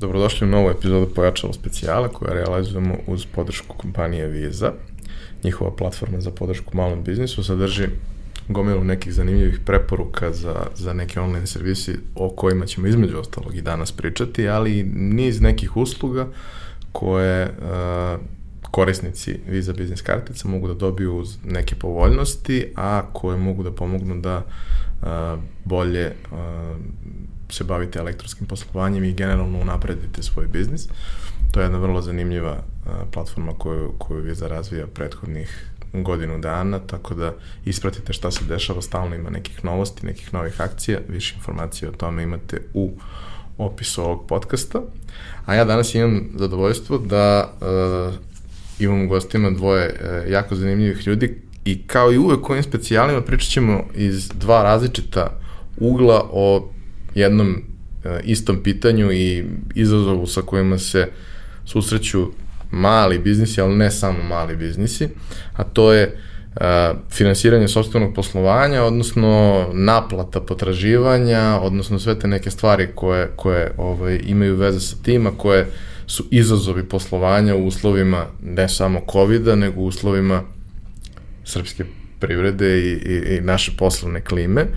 Dobrodošli u novu epizodu Pojačalo specijala koju realizujemo uz podršku kompanije Visa. Njihova platforma za podršku malom biznisu sadrži gomilu nekih zanimljivih preporuka za, za neke online servisi o kojima ćemo između ostalog i danas pričati, ali i niz nekih usluga koje uh, korisnici Visa Business kartica mogu da dobiju uz neke povoljnosti, a koje mogu da pomognu da uh, bolje uh, se bavite elektronskim poslovanjem i generalno unapredite svoj biznis. To je jedna vrlo zanimljiva platforma koju, koju Visa razvija prethodnih godinu dana, tako da ispratite šta se dešava, stalno ima nekih novosti, nekih novih akcija, više informacije o tome imate u opisu ovog podcasta. A ja danas imam zadovoljstvo da uh, imam u gostima dvoje uh, jako zanimljivih ljudi i kao i uvek ovim specijalima pričat ćemo iz dva različita ugla o jednom uh, istom pitanju i izazovu sa kojima se susreću mali biznisi, ali ne samo mali biznisi, a to je uh, finansiranje sobstvenog poslovanja, odnosno naplata potraživanja, odnosno sve te neke stvari koje, koje ovaj, imaju veze sa tima, koje su izazovi poslovanja u uslovima ne samo COVID-a, nego u uslovima srpske privrede i, i, i naše poslovne klime. Uh,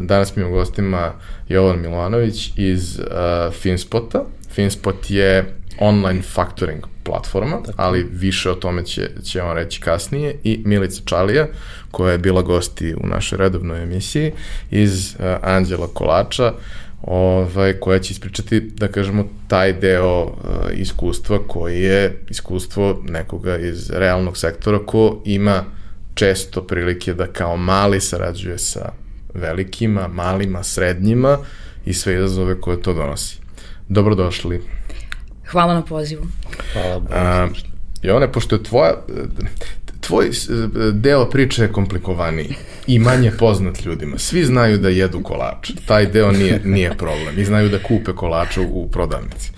danas mi u gostima Jovan Milanović iz uh, Finspota. Finspot je online factoring platforma, Tako. ali više o tome će, će on reći kasnije, i Milica Čalija, koja je bila gosti u našoj redovnoj emisiji, iz uh, Anđela Kolača, ovaj, koja će ispričati, da kažemo, taj deo uh, iskustva koji je iskustvo nekoga iz realnog sektora ko ima često prilike da kao mali sarađuje sa velikima, malima, srednjima i sve izazove koje to donosi. Dobrodošli. Hvala na pozivu. Hvala. A, Jone, pošto je tvoja, tvoj deo priče je komplikovaniji i manje poznat ljudima. Svi znaju da jedu kolač. Taj deo nije, nije problem. I znaju da kupe kolače u, prodavnici.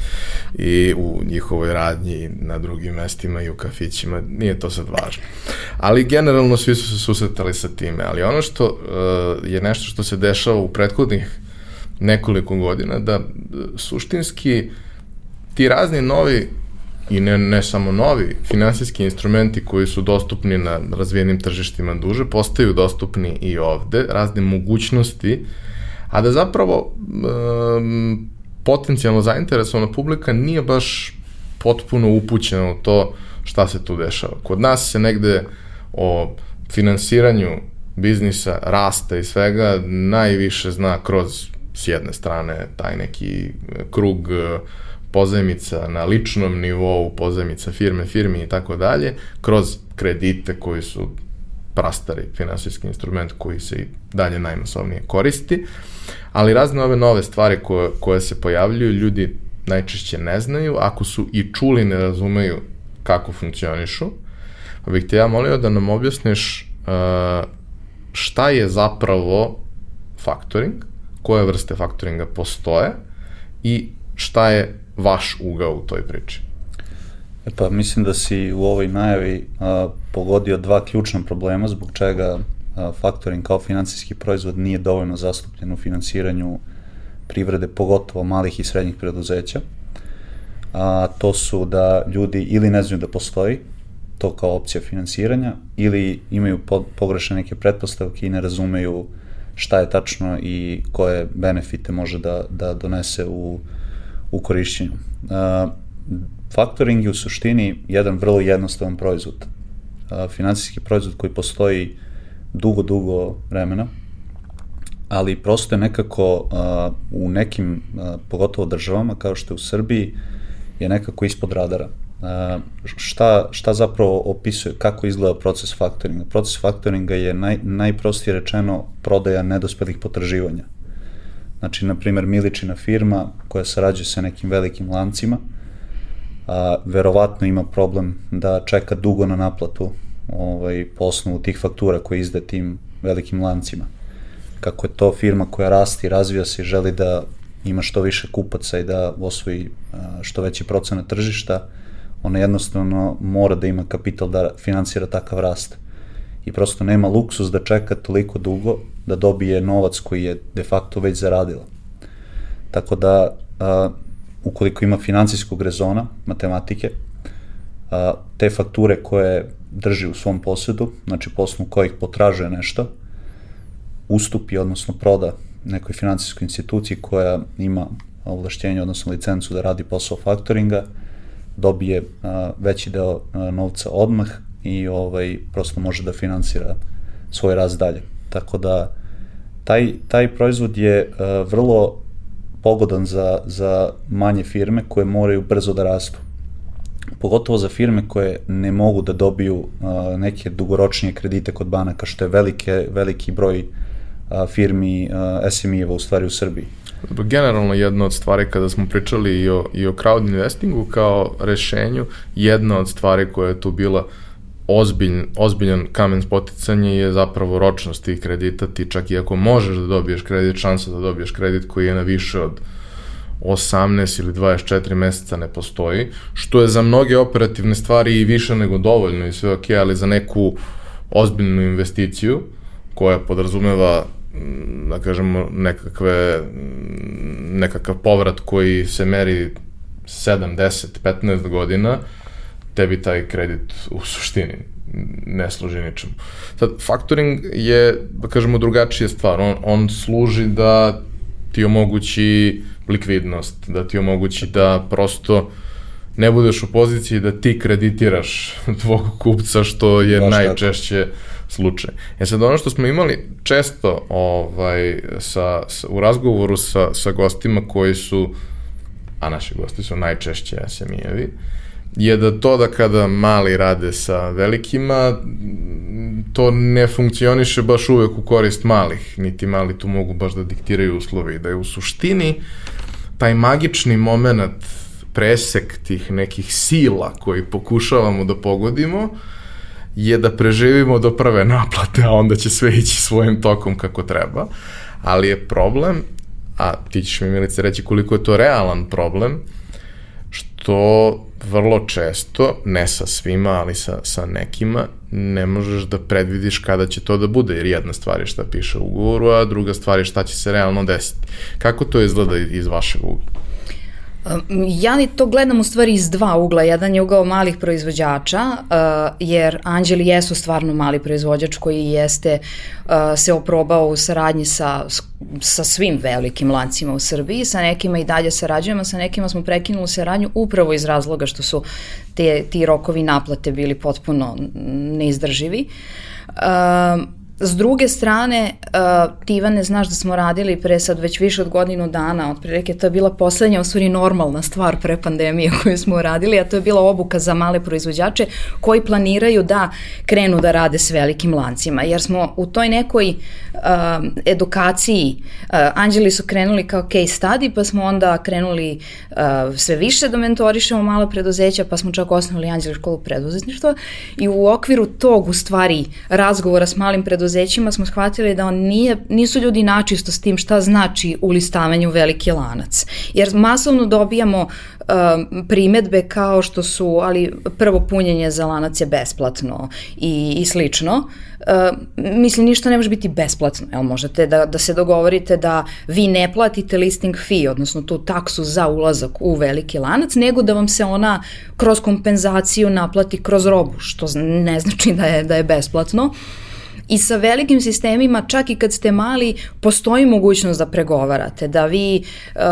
I u njihovoj radnji na drugim mestima i u kafićima. Nije to sad važno. Ali generalno svi su se susretali sa time. Ali ono što uh, je nešto što se dešava u prethodnih nekoliko godina, da suštinski ti razni novi i ne, ne samo novi finansijski instrumenti koji su dostupni na razvijenim tržištima duže, postaju dostupni i ovde, razne mogućnosti, a da zapravo um, potencijalno zainteresovana publika nije baš potpuno upućena u to šta se tu dešava. Kod nas se negde o finansiranju biznisa, rasta i svega najviše zna kroz s jedne strane taj neki krug uh, pozajmica na ličnom nivou, pozajmica firme, firmi i tako dalje, kroz kredite koji su prastari finansijski instrument koji se i dalje najmasovnije koristi, ali razne ove nove stvari koje, koje se pojavljuju, ljudi najčešće ne znaju, ako su i čuli ne razumeju kako funkcionišu, pa bih te ja molio da nam objasniš uh, šta je zapravo faktoring, koje vrste faktoringa postoje i šta je vaš ugao u toj priči? E pa mislim da si u ovoj najavi a, pogodio dva ključna problema zbog čega a, faktoring kao financijski proizvod nije dovoljno zastupljen u finansiranju privrede, pogotovo malih i srednjih preduzeća. A, to su da ljudi ili ne znaju da postoji to kao opcija finansiranja ili imaju po, pogrešne neke pretpostavke i ne razumeju šta je tačno i koje benefite može da, da donese u u korišćenju. Uh, faktoring je u suštini jedan vrlo jednostavan proizvod. Uh, finansijski proizvod koji postoji dugo, dugo vremena, ali prosto je nekako uh, u nekim, uh, pogotovo državama, kao što je u Srbiji, je nekako ispod radara. Uh, šta, šta zapravo opisuje, kako izgleda proces faktoringa? Proces faktoringa je naj, najprostije rečeno prodaja nedospelih potraživanja. Znači, na primer, Miličina firma koja sarađuje sa nekim velikim lancima, a, verovatno ima problem da čeka dugo na naplatu ovaj, po osnovu tih faktura koje izde tim velikim lancima. Kako je to firma koja rasti, razvija se i želi da ima što više kupaca i da osvoji što veći procenat tržišta, ona jednostavno mora da ima kapital da finansira takav rast i prosto nema luksus da čeka toliko dugo da dobije novac koji je de facto već zaradila. Tako da a, ukoliko ima financijskog rezona, matematike, a, te fakture koje drži u svom posjedu, znači poslu kojih potražuje nešto, ustupi, odnosno proda nekoj financijskoj instituciji koja ima ovlašćenje, odnosno licencu da radi posao faktoringa, dobije a, veći deo a, novca odmah i ovaj, prosto može da finansira svoj rast dalje. Tako da taj, taj proizvod je a, vrlo pogodan za, za manje firme koje moraju brzo da rastu. Pogotovo za firme koje ne mogu da dobiju a, neke dugoročnije kredite kod banaka, što je velike, veliki broj a, firmi SME-eva u stvari u Srbiji. Generalno jedna od stvari kada smo pričali i o, i o crowd investingu kao rešenju, jedna od stvari koja je tu bila ozbilj, ozbiljan kamen spoticanja je zapravo ročnost tih kredita. Ti čak i ako možeš da dobiješ kredit, šansa da dobiješ kredit koji je na više od 18 ili 24 meseca ne postoji, što je za mnoge operativne stvari i više nego dovoljno i sve ok, ali za neku ozbiljnu investiciju koja podrazumeva da kažemo, nekakve, nekakav povrat koji se meri 7, 10, 15 godina, tebi taj kredit u suštini ne služi ničemu. Sad, faktoring je, da kažemo, drugačija stvar. On, on služi da ti omogući likvidnost, da ti omogući da prosto ne budeš u poziciji da ti kreditiraš tvog kupca, što je Baš najčešće tako slučaj. E sad ono što smo imali često ovaj, sa, sa, u razgovoru sa, sa gostima koji su, a naši gosti su najčešće SMI-evi, je da to da kada mali rade sa velikima, to ne funkcioniše baš uvek u korist malih, niti mali tu mogu baš da diktiraju uslovi, da je u suštini taj magični moment presek tih nekih sila koji pokušavamo da pogodimo, je da preživimo do prve naplate, a onda će sve ići svojim tokom kako treba. Ali je problem, a ti ćeš mi Milice reći koliko je to realan problem, što vrlo često, ne sa svima, ali sa, sa nekima, ne možeš da predvidiš kada će to da bude, jer jedna stvar je šta piše u ugovoru, a druga stvar je šta će se realno desiti. Kako to izgleda iz vašeg ugla? Ja ni to gledam u stvari iz dva ugla. Jedan je ugao malih proizvođača, uh, jer Anđeli jesu stvarno mali proizvođač koji jeste uh, se oprobao u saradnji sa, sa svim velikim lancima u Srbiji. Sa nekima i dalje sarađujemo, sa nekima smo prekinuli saradnju upravo iz razloga što su te, ti rokovi naplate bili potpuno neizdrživi. Uh, S druge strane, uh, ti Ivane, znaš da smo radili pre sad već više od godinu dana, otprilike to je bila poslednja, osvori normalna stvar pre pandemije koju smo radili, a to je bila obuka za male proizvođače koji planiraju da krenu da rade s velikim lancima, jer smo u toj nekoj uh, edukaciji, uh, Anđeli su krenuli kao case study, pa smo onda krenuli uh, sve više da mentorišemo mala preduzeća, pa smo čak osnovali Anđeli školu preduzetništva i u okviru tog, u stvari, razgovora s malim preduzećima preduzećima smo shvatili da on nije, nisu ljudi načisto s tim šta znači ulistavanje u veliki lanac. Jer masovno dobijamo um, primetbe kao što su, ali prvo punjenje za lanac je besplatno i, i slično. Uh, mislim, ništa ne može biti besplatno. Jel, možete da, da se dogovorite da vi ne platite listing fee, odnosno tu taksu za ulazak u veliki lanac, nego da vam se ona kroz kompenzaciju naplati kroz robu, što ne znači da je, da je besplatno. Uh, I sa velikim sistemima, čak i kad ste mali, postoji mogućnost da pregovarate, da vi uh,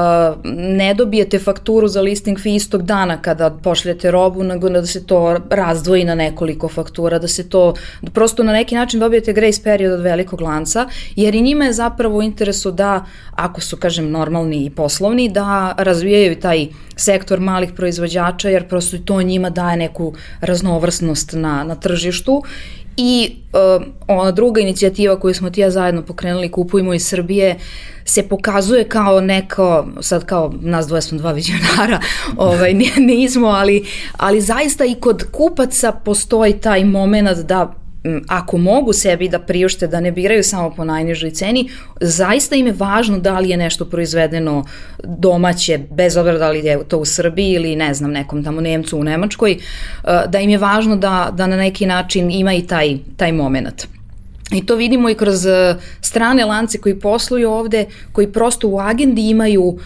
ne dobijete fakturu za listing fee istog dana kada pošljete robu, nego da se to razdvoji na nekoliko faktura, da se to, da prosto na neki način dobijete grace period od velikog lanca, jer i njima je zapravo u interesu da, ako su, kažem, normalni i poslovni, da razvijaju taj sektor malih proizvođača, jer prosto to njima daje neku raznovrsnost na, na tržištu I uh, ona druga inicijativa koju smo ti ja zajedno pokrenuli, Kupujmo iz Srbije, se pokazuje kao neko, sad kao nas dvoje smo dva vizionara, ovaj, nismo, ali, ali zaista i kod kupaca postoji taj moment da ako mogu sebi da priušte da ne biraju samo po najnižoj ceni, zaista im je važno da li je nešto proizvedeno domaće, bez obzira da li je to u Srbiji ili ne znam nekom tamo Nemcu u Nemačkoj, e, da im je važno da, da na neki način ima i taj, taj moment. I to vidimo i kroz e, strane lance koji posluju ovde, koji prosto u agendi imaju uh,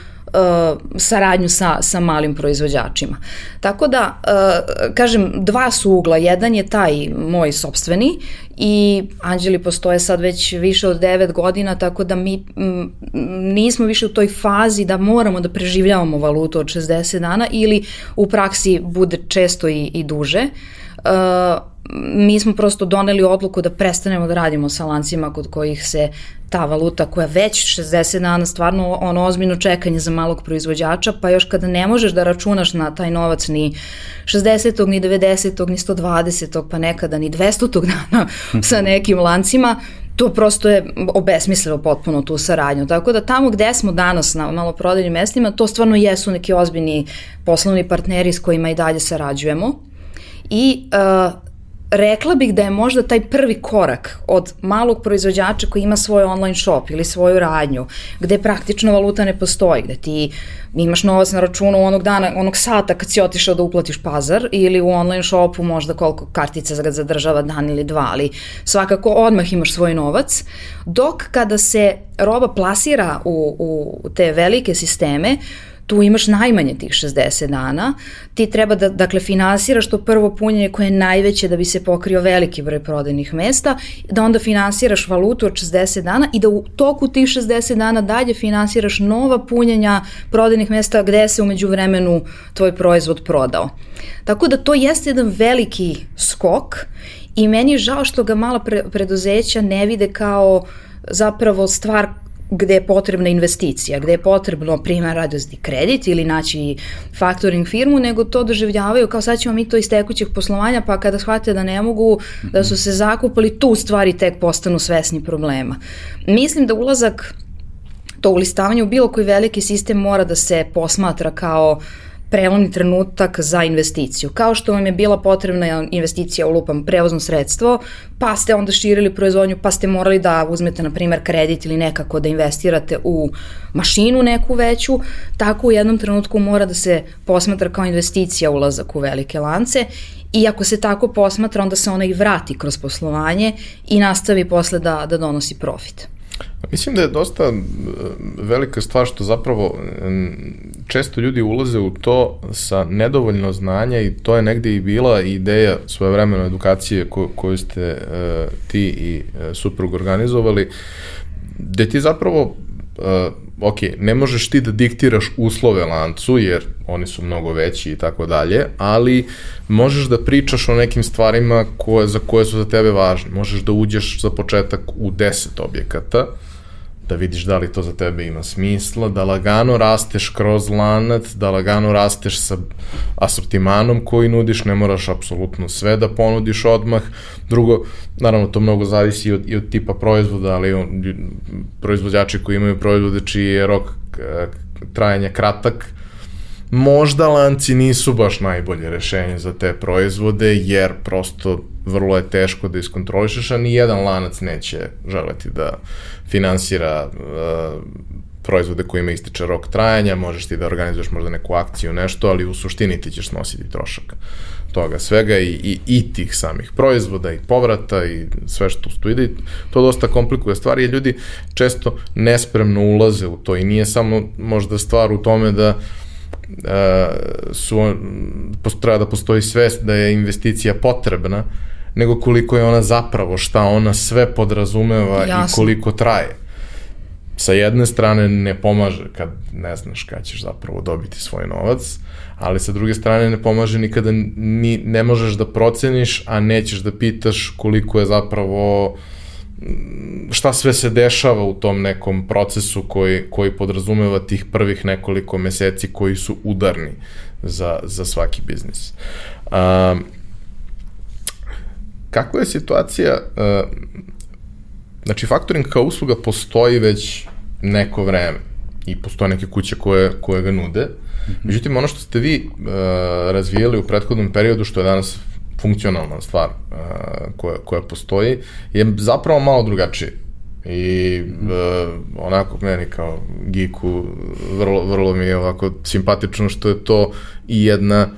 saradnju sa, sa malim proizvođačima. Tako da, uh, kažem, dva su ugla. Jedan je taj moj sobstveni i Anđeli postoje sad već više od 9 godina, tako da mi m, nismo više u toj fazi da moramo da preživljavamo valutu od 60 dana ili u praksi bude često i, i duže. Uh, mi smo prosto doneli odluku da prestanemo da radimo sa lancima kod kojih se ta valuta koja već 60 dana stvarno ono ozbiljno čekanje za malog proizvođača, pa još kada ne možeš da računaš na taj novac ni 60. ni 90. ni 120. pa nekada ni 200. dana sa nekim lancima, to prosto je obesmislilo potpuno tu saradnju. Tako da tamo gde smo danas na maloprodajnim mestima, to stvarno jesu neki ozbiljni poslovni partneri s kojima i dalje sarađujemo. I uh, rekla bih da je možda taj prvi korak od malog proizvođača koji ima svoj online shop ili svoju radnju, gde praktično valuta ne postoji, gde ti imaš novac na računu onog dana, onog sata kad si otišao da uplatiš pazar ili u online shopu možda koliko kartica ga zadržava dan ili dva, ali svakako odmah imaš svoj novac, dok kada se roba plasira u, u te velike sisteme, tu imaš najmanje tih 60 dana, ti treba da dakle, finansiraš to prvo punjenje koje je najveće da bi se pokrio veliki broj prodajnih mesta, da onda finansiraš valutu od 60 dana i da u toku tih 60 dana dalje finansiraš nova punjenja prodajnih mesta gde se umeđu vremenu tvoj proizvod prodao. Tako da to jeste jedan veliki skok i meni je žao što ga mala pre preduzeća ne vide kao zapravo stvar gde je potrebna investicija, gde je potrebno primjer radosni kredit ili naći faktoring firmu, nego to doživljavaju kao sad ćemo mi to iz tekućeg poslovanja, pa kada shvate da ne mogu, da su se zakupali, tu stvari tek postanu svesni problema. Mislim da ulazak to ulistavanje u bilo koji veliki sistem mora da se posmatra kao uh, prelomni trenutak za investiciju. Kao što vam je bila potrebna investicija u lupam prevozno sredstvo, pa ste onda širili proizvodnju, pa ste morali da uzmete, na primer, kredit ili nekako da investirate u mašinu neku veću, tako u jednom trenutku mora da se posmatra kao investicija ulazak u velike lance i ako se tako posmatra, onda se ona i vrati kroz poslovanje i nastavi posle da, da donosi profit. Mislim da je dosta e, velika stvar što zapravo često ljudi ulaze u to sa nedovoljno znanja i to je negde i bila ideja svojevremeno edukacije ko, koju ste uh, ti i suprug organizovali, gde ti zapravo ok, ne možeš ti da diktiraš uslove lancu, jer oni su mnogo veći i tako dalje, ali možeš da pričaš o nekim stvarima koje, za koje su za tebe važne. Možeš da uđeš za početak u 10 objekata, da vidiš da li to za tebe ima smisla, da lagano rasteš kroz lanac, da lagano rasteš sa asortimanom koji nudiš, ne moraš apsolutno sve da ponudiš odmah. Drugo, naravno to mnogo zavisi i od, i od tipa proizvoda, ali on, proizvođači koji imaju proizvode čiji je rok e, trajanja kratak, možda lanci nisu baš najbolje rešenje za te proizvode, jer prosto vrlo je teško da iskontrolišeš, a ni jedan lanac neće želeti da finansira uh, proizvode kojima ističe rok trajanja, možeš ti da organizuješ možda neku akciju, nešto, ali u suštini ti ćeš snositi trošak toga svega i, i, i tih samih proizvoda i povrata i sve što tu ide. To dosta komplikuje stvari i ljudi često nespremno ulaze u to i nije samo možda stvar u tome da uh, su, treba da postoji svest da je investicija potrebna, nego koliko je ona zapravo, šta ona sve podrazumeva Jasno. i koliko traje. Sa jedne strane ne pomaže kad ne znaš kada ćeš zapravo dobiti svoj novac, ali sa druge strane ne pomaže ni kada ni, ne možeš da proceniš, a nećeš da pitaš koliko je zapravo šta sve se dešava u tom nekom procesu koji, koji podrazumeva tih prvih nekoliko meseci koji su udarni za, za svaki biznis. Um, Kakva je situacija, uh, znači faktoring kao usluga postoji već neko vreme i postoje neke kuće koje, koje ga nude, mhm. međutim ono što ste vi uh, razvijeli u prethodnom periodu, što je danas funkcionalna stvar uh, koja, koja postoji, je zapravo malo drugačije. I uh, onako meni kao geeku vrlo, vrlo mi je ovako simpatično što je to i jedna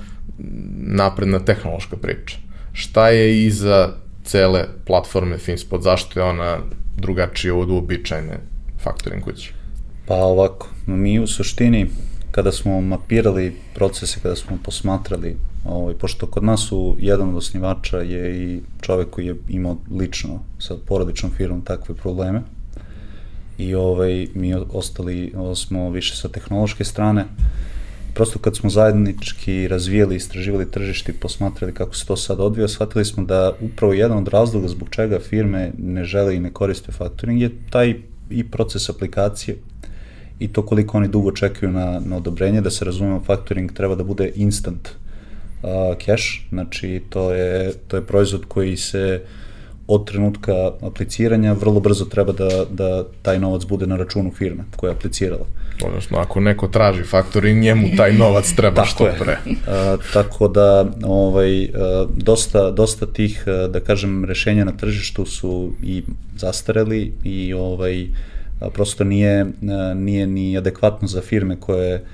napredna tehnološka priča šta je iza cele platforme Finspot, zašto je ona drugačija od uobičajene faktoring kuće? Pa ovako, mi u suštini kada smo mapirali procese, kada smo posmatrali, ovaj, pošto kod nas su jedan od osnivača je i čovek koji je imao lično sa porodičnom firmom takve probleme i ovaj, mi ostali smo više sa tehnološke strane. Prosto kad smo zajednički razvijali, istraživali tržište i posmatrali kako se to sad odvija, shvatili smo da upravo jedan od razloga zbog čega firme ne žele i ne koriste faktoring je taj i proces aplikacije i to koliko oni dugo čekaju na, na odobrenje, da se razumemo, faktoring treba da bude instant uh, cash, znači to je, to je proizvod koji se od trenutka apliciranja vrlo brzo treba da, da taj novac bude na računu firme koja je aplicirala. Odnosno, ako neko traži faktoring, njemu taj novac treba što je. pre. A, tako da, ovaj, a, dosta, dosta tih, a, da kažem, rešenja na tržištu su i zastareli i ovaj, prosto nije, nije ni adekvatno za firme koje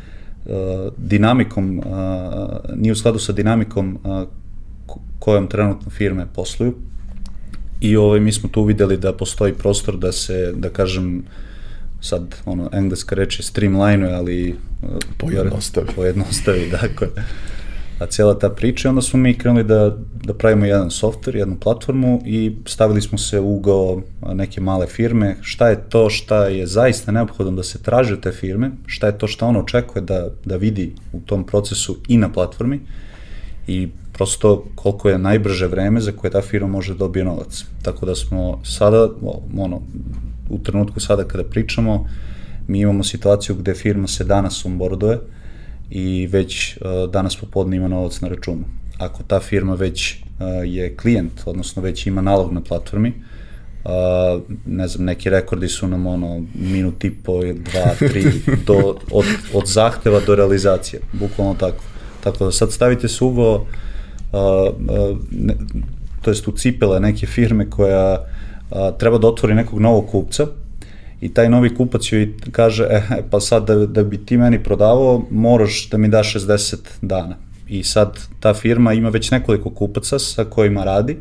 dinamikom, nije u skladu sa dinamikom kojom trenutno firme posluju i ovaj, mi smo tu videli da postoji prostor da se, da kažem, sad, ono, engleska reč je streamline, ali... Pojednostavi. Pojednostavi, dakle. A cijela ta priča, onda smo mi krenuli da, da pravimo jedan software, jednu platformu i stavili smo se u ugao neke male firme, šta je to šta je zaista neophodno da se traži od te firme, šta je to šta ono očekuje da, da vidi u tom procesu i na platformi? I prosto koliko je najbrže vreme za koje ta firma može da dobije novac. Tako da smo sada, ono, u trenutku sada kada pričamo, mi imamo situaciju gde firma se danas onboarduje i već uh, danas popodne ima novac na računu. Ako ta firma već uh, je klijent, odnosno već ima nalog na platformi, uh, ne znam, neki rekordi su nam ono minut i po, dva, tri, do, od, od zahteva do realizacije, bukvalno tako. Tako da sad stavite se ugo ne, to jest u cipele neke firme koja a, treba da otvori nekog novog kupca i taj novi kupac joj kaže, e, pa sad da, da bi ti meni prodavao, moraš da mi daš 60 dana. I sad ta firma ima već nekoliko kupaca sa kojima radi,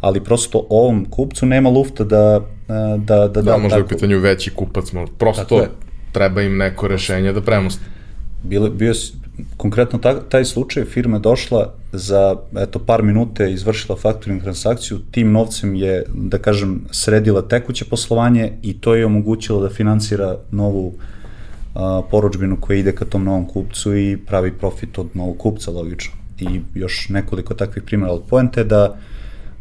ali prosto ovom kupcu nema lufta da da da da, da možda u pitanju veći kupac, prosto treba im neko rešenje da premosti. Bile, bio, konkretno ta, taj slučaj firma je došla za eto par minuta je izvršila faktoring transakciju, tim novcem je da kažem sredila tekuće poslovanje i to je omogućilo da finansira novu a, poručbinu koja ide ka tom novom kupcu i pravi profit od novog kupca logično. I još nekoliko takvih primjera od poente da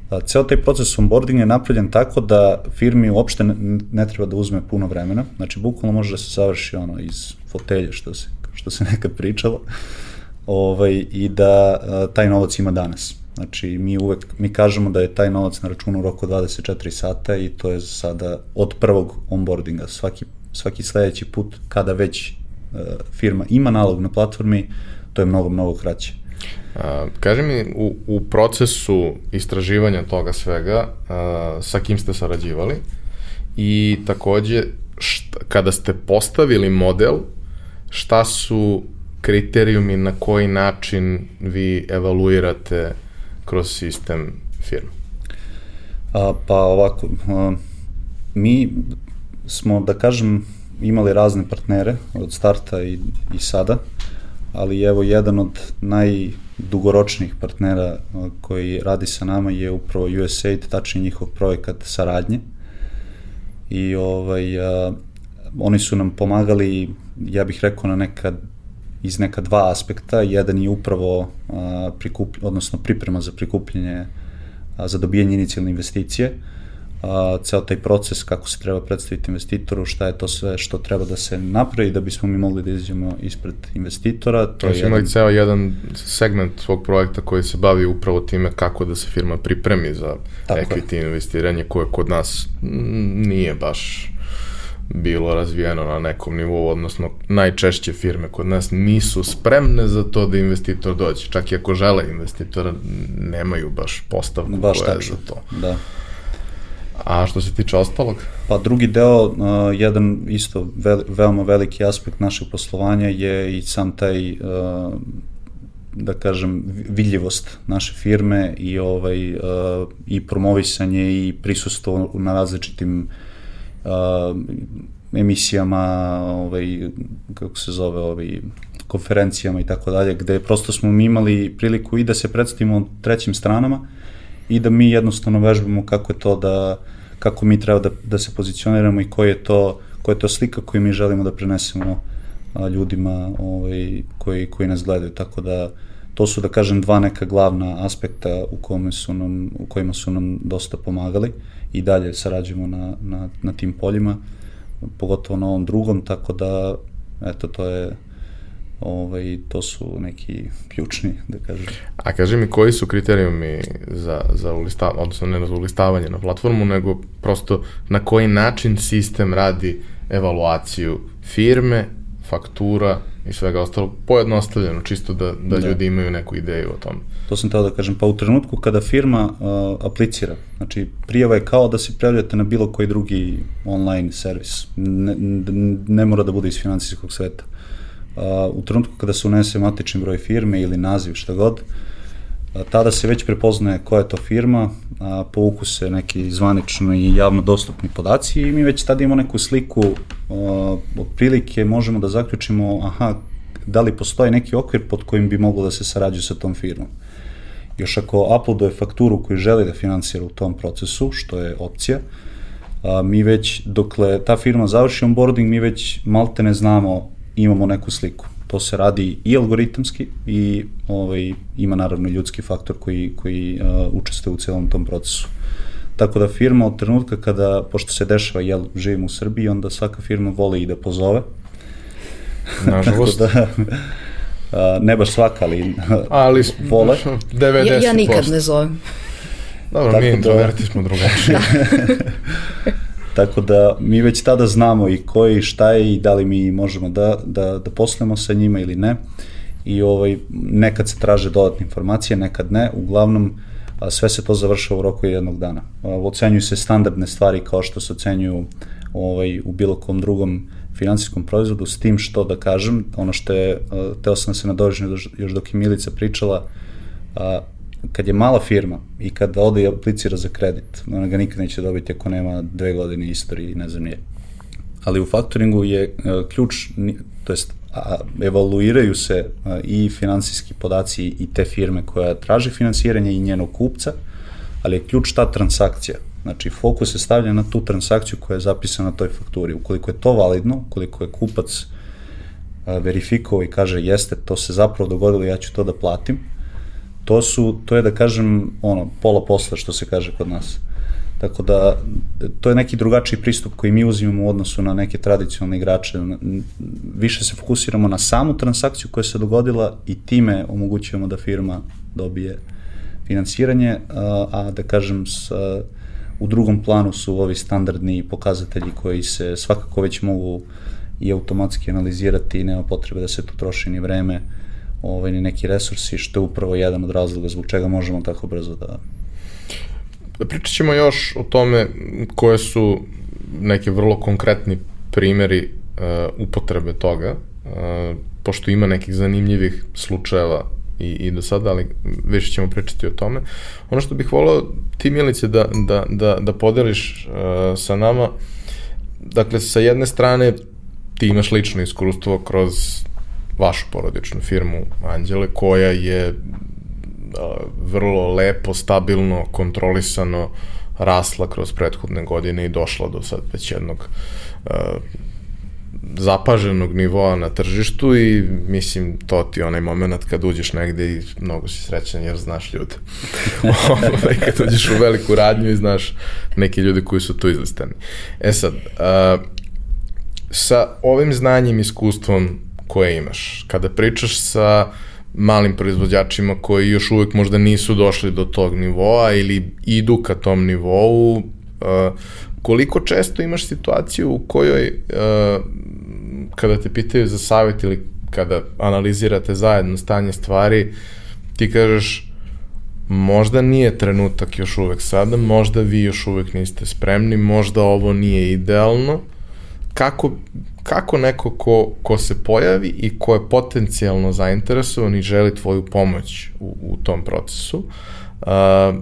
a, ceo taj proces onboardinga je napravljen tako da firmi uopšte ne, ne treba da uzme puno vremena, znači bukvalno može da se završi ono iz fotelje što se što se nekad pričalo, ovaj, i da a, taj novac ima danas. Znači, mi uvek, mi kažemo da je taj novac na računu u roku 24 sata i to je sada od prvog onboardinga. Svaki, svaki sledeći put kada već uh, firma ima nalog na platformi, to je mnogo, mnogo kraće. A, kaži mi, u, u procesu istraživanja toga svega, a, sa kim ste sarađivali i takođe, šta, kada ste postavili model, šta su kriterijumi na koji način vi evaluirate kroz sistem firme? A, pa ovako, a, mi smo, da kažem, imali razne partnere od starta i, i sada, ali evo jedan od najdugoročnijih partnera koji radi sa nama je upravo USAID, tačnije njihov projekat saradnje. I ovaj, a, oni su nam pomagali ja bih rekao na neka iz neka dva aspekta. Jedan je upravo a, prikup, odnosno priprema za prikupljanje a, za dobijanje inicijalne investicije, a, ceo taj proces kako se treba predstaviti investitoru, šta je to sve što treba da se napravi da bismo mi mogli da izađemo ispred investitora. To je jedan... ceo jedan segment svog projekta koji se bavi upravo time kako da se firma pripremi za Tako equity je. investiranje koje kod nas nije baš bilo razvijeno na nekom nivou, odnosno najčešće firme kod nas nisu spremne za to da investitor dođe. Čak i ako žele investitora, nemaju baš postavku baš koja je za to. Da. A što se tiče ostalog? Pa drugi deo, uh, jedan isto ve, veoma veliki aspekt našeg poslovanja je i sam taj uh, da kažem vidljivost naše firme i ovaj uh, i promovisanje i prisustvo na različitim emisijama, ovaj, kako se zove, ovaj, konferencijama i tako dalje, gde prosto smo mi imali priliku i da se predstavimo trećim stranama i da mi jednostavno vežbamo kako je to da, kako mi treba da, da se pozicioniramo i koji je to, koja je to slika koju mi želimo da prenesemo a, ljudima ovaj, koji, koji nas gledaju, tako da to su da kažem dva neka glavna aspekta u, kome su nam, u kojima su nam dosta pomagali i dalje sarađujemo na, na, na tim poljima, pogotovo na ovom drugom, tako da eto to je ovaj, to su neki ključni, da kažem. A kaži mi koji su kriterijumi za, za ulistavanje, odnosno ne za ulistavanje na platformu, nego prosto na koji način sistem radi evaluaciju firme, faktura i svega ostalog, pojednostavljeno, čisto da, da, da. ljudi imaju neku ideju o tom. To sam teo da kažem, pa u trenutku kada firma uh, aplicira, znači prijava je kao da se prijavljate na bilo koji drugi online servis, ne, ne mora da bude iz financijskog sveta. Uh, u trenutku kada se unese matični broj firme ili naziv, šta god, uh, tada se već prepoznaje koja je to firma, a, povuku se neki zvanično i javno dostupni podaci i mi već tada imamo neku sliku uh, otprilike možemo da zaključimo aha, da li postoji neki okvir pod kojim bi moglo da se sarađuje sa tom firmom. Još ako uploaduje fakturu koju želi da finansira u tom procesu, što je opcija, a, mi već, dokle ta firma završi onboarding, mi već malte ne znamo, imamo neku sliku. To se radi i algoritamski i ovaj, ima naravno ljudski faktor koji, koji uh, učestvuje u celom tom procesu. Tako da firma od trenutka kada, pošto se dešava, jel, živimo u Srbiji, onda svaka firma voli i da pozove. Nažalost. da, a, ne baš svaka, ali, ali vole. 90%. Ja, ja nikad ne zovem. Dobro, Tako mi da- introverti da... smo drugačiji. Tako da mi već tada znamo i ko je i šta je i da li mi možemo da, da, da poslemo sa njima ili ne. I ovaj, nekad se traže dodatne informacije, nekad ne. Uglavnom, sve se to završava u roku jednog dana. Ocenjuju se standardne stvari kao što se ocenjuju ovaj, u bilo kom drugom finansijskom proizvodu, s tim što da kažem, ono što je, teo sam da se nadožiti još dok je Milica pričala, kad je mala firma i kad ode i aplicira za kredit, ona ga nikad neće dobiti ako nema dve godine istorije i ne znam nije. Ali u faktoringu je a, ključ, to jest a, evaluiraju se a, i finansijski podaci i te firme koja traži finansiranje i njenog kupca, ali je ključ ta transakcija. Znači, fokus se stavlja na tu transakciju koja je zapisana na toj fakturi. Ukoliko je to validno, ukoliko je kupac a, verifikovao i kaže jeste, to se zapravo dogodilo, ja ću to da platim, to su, to je da kažem, ono, pola posla što se kaže kod nas. Tako da, to je neki drugačiji pristup koji mi uzimamo u odnosu na neke tradicionalne igrače. Više se fokusiramo na samu transakciju koja se dogodila i time omogućujemo da firma dobije finansiranje, a, a da kažem, sa, u drugom planu su ovi standardni pokazatelji koji se svakako već mogu i automatski analizirati nema potrebe da se tu troši ni vreme ovaj, ni neki resursi, što je upravo jedan od razloga zbog čega možemo tako brzo da Da pričat ćemo još o tome koje su neke vrlo konkretni primeri uh, upotrebe toga, uh, pošto ima nekih zanimljivih slučajeva i, i do sada, ali više ćemo pričati o tome. Ono što bih volao ti Milice da, da, da, da podeliš uh, sa nama, dakle sa jedne strane ti imaš lično iskustvo kroz vašu porodičnu firmu Anđele koja je vrlo lepo, stabilno, kontrolisano rasla kroz prethodne godine i došla do sad već jednog zapaženog nivoa na tržištu i mislim to ti onaj moment kad uđeš negde i mnogo si srećan jer znaš ljude. Ovaj, kad uđeš u veliku radnju i znaš neke ljude koji su tu izlistani. E sad, uh, sa ovim znanjem, iskustvom koje imaš, kada pričaš sa malim proizvođačima koji još uvek možda nisu došli do tog nivoa ili idu ka tom nivou, uh, koliko često imaš situaciju u kojoj uh, kada te pitaju za savjet ili kada analizirate zajedno stanje stvari, ti kažeš možda nije trenutak još uvek sada, možda vi još uvek niste spremni, možda ovo nije idealno, kako, kako neko ko, ko se pojavi i ko je potencijalno zainteresovan i želi tvoju pomoć u, u tom procesu, uh,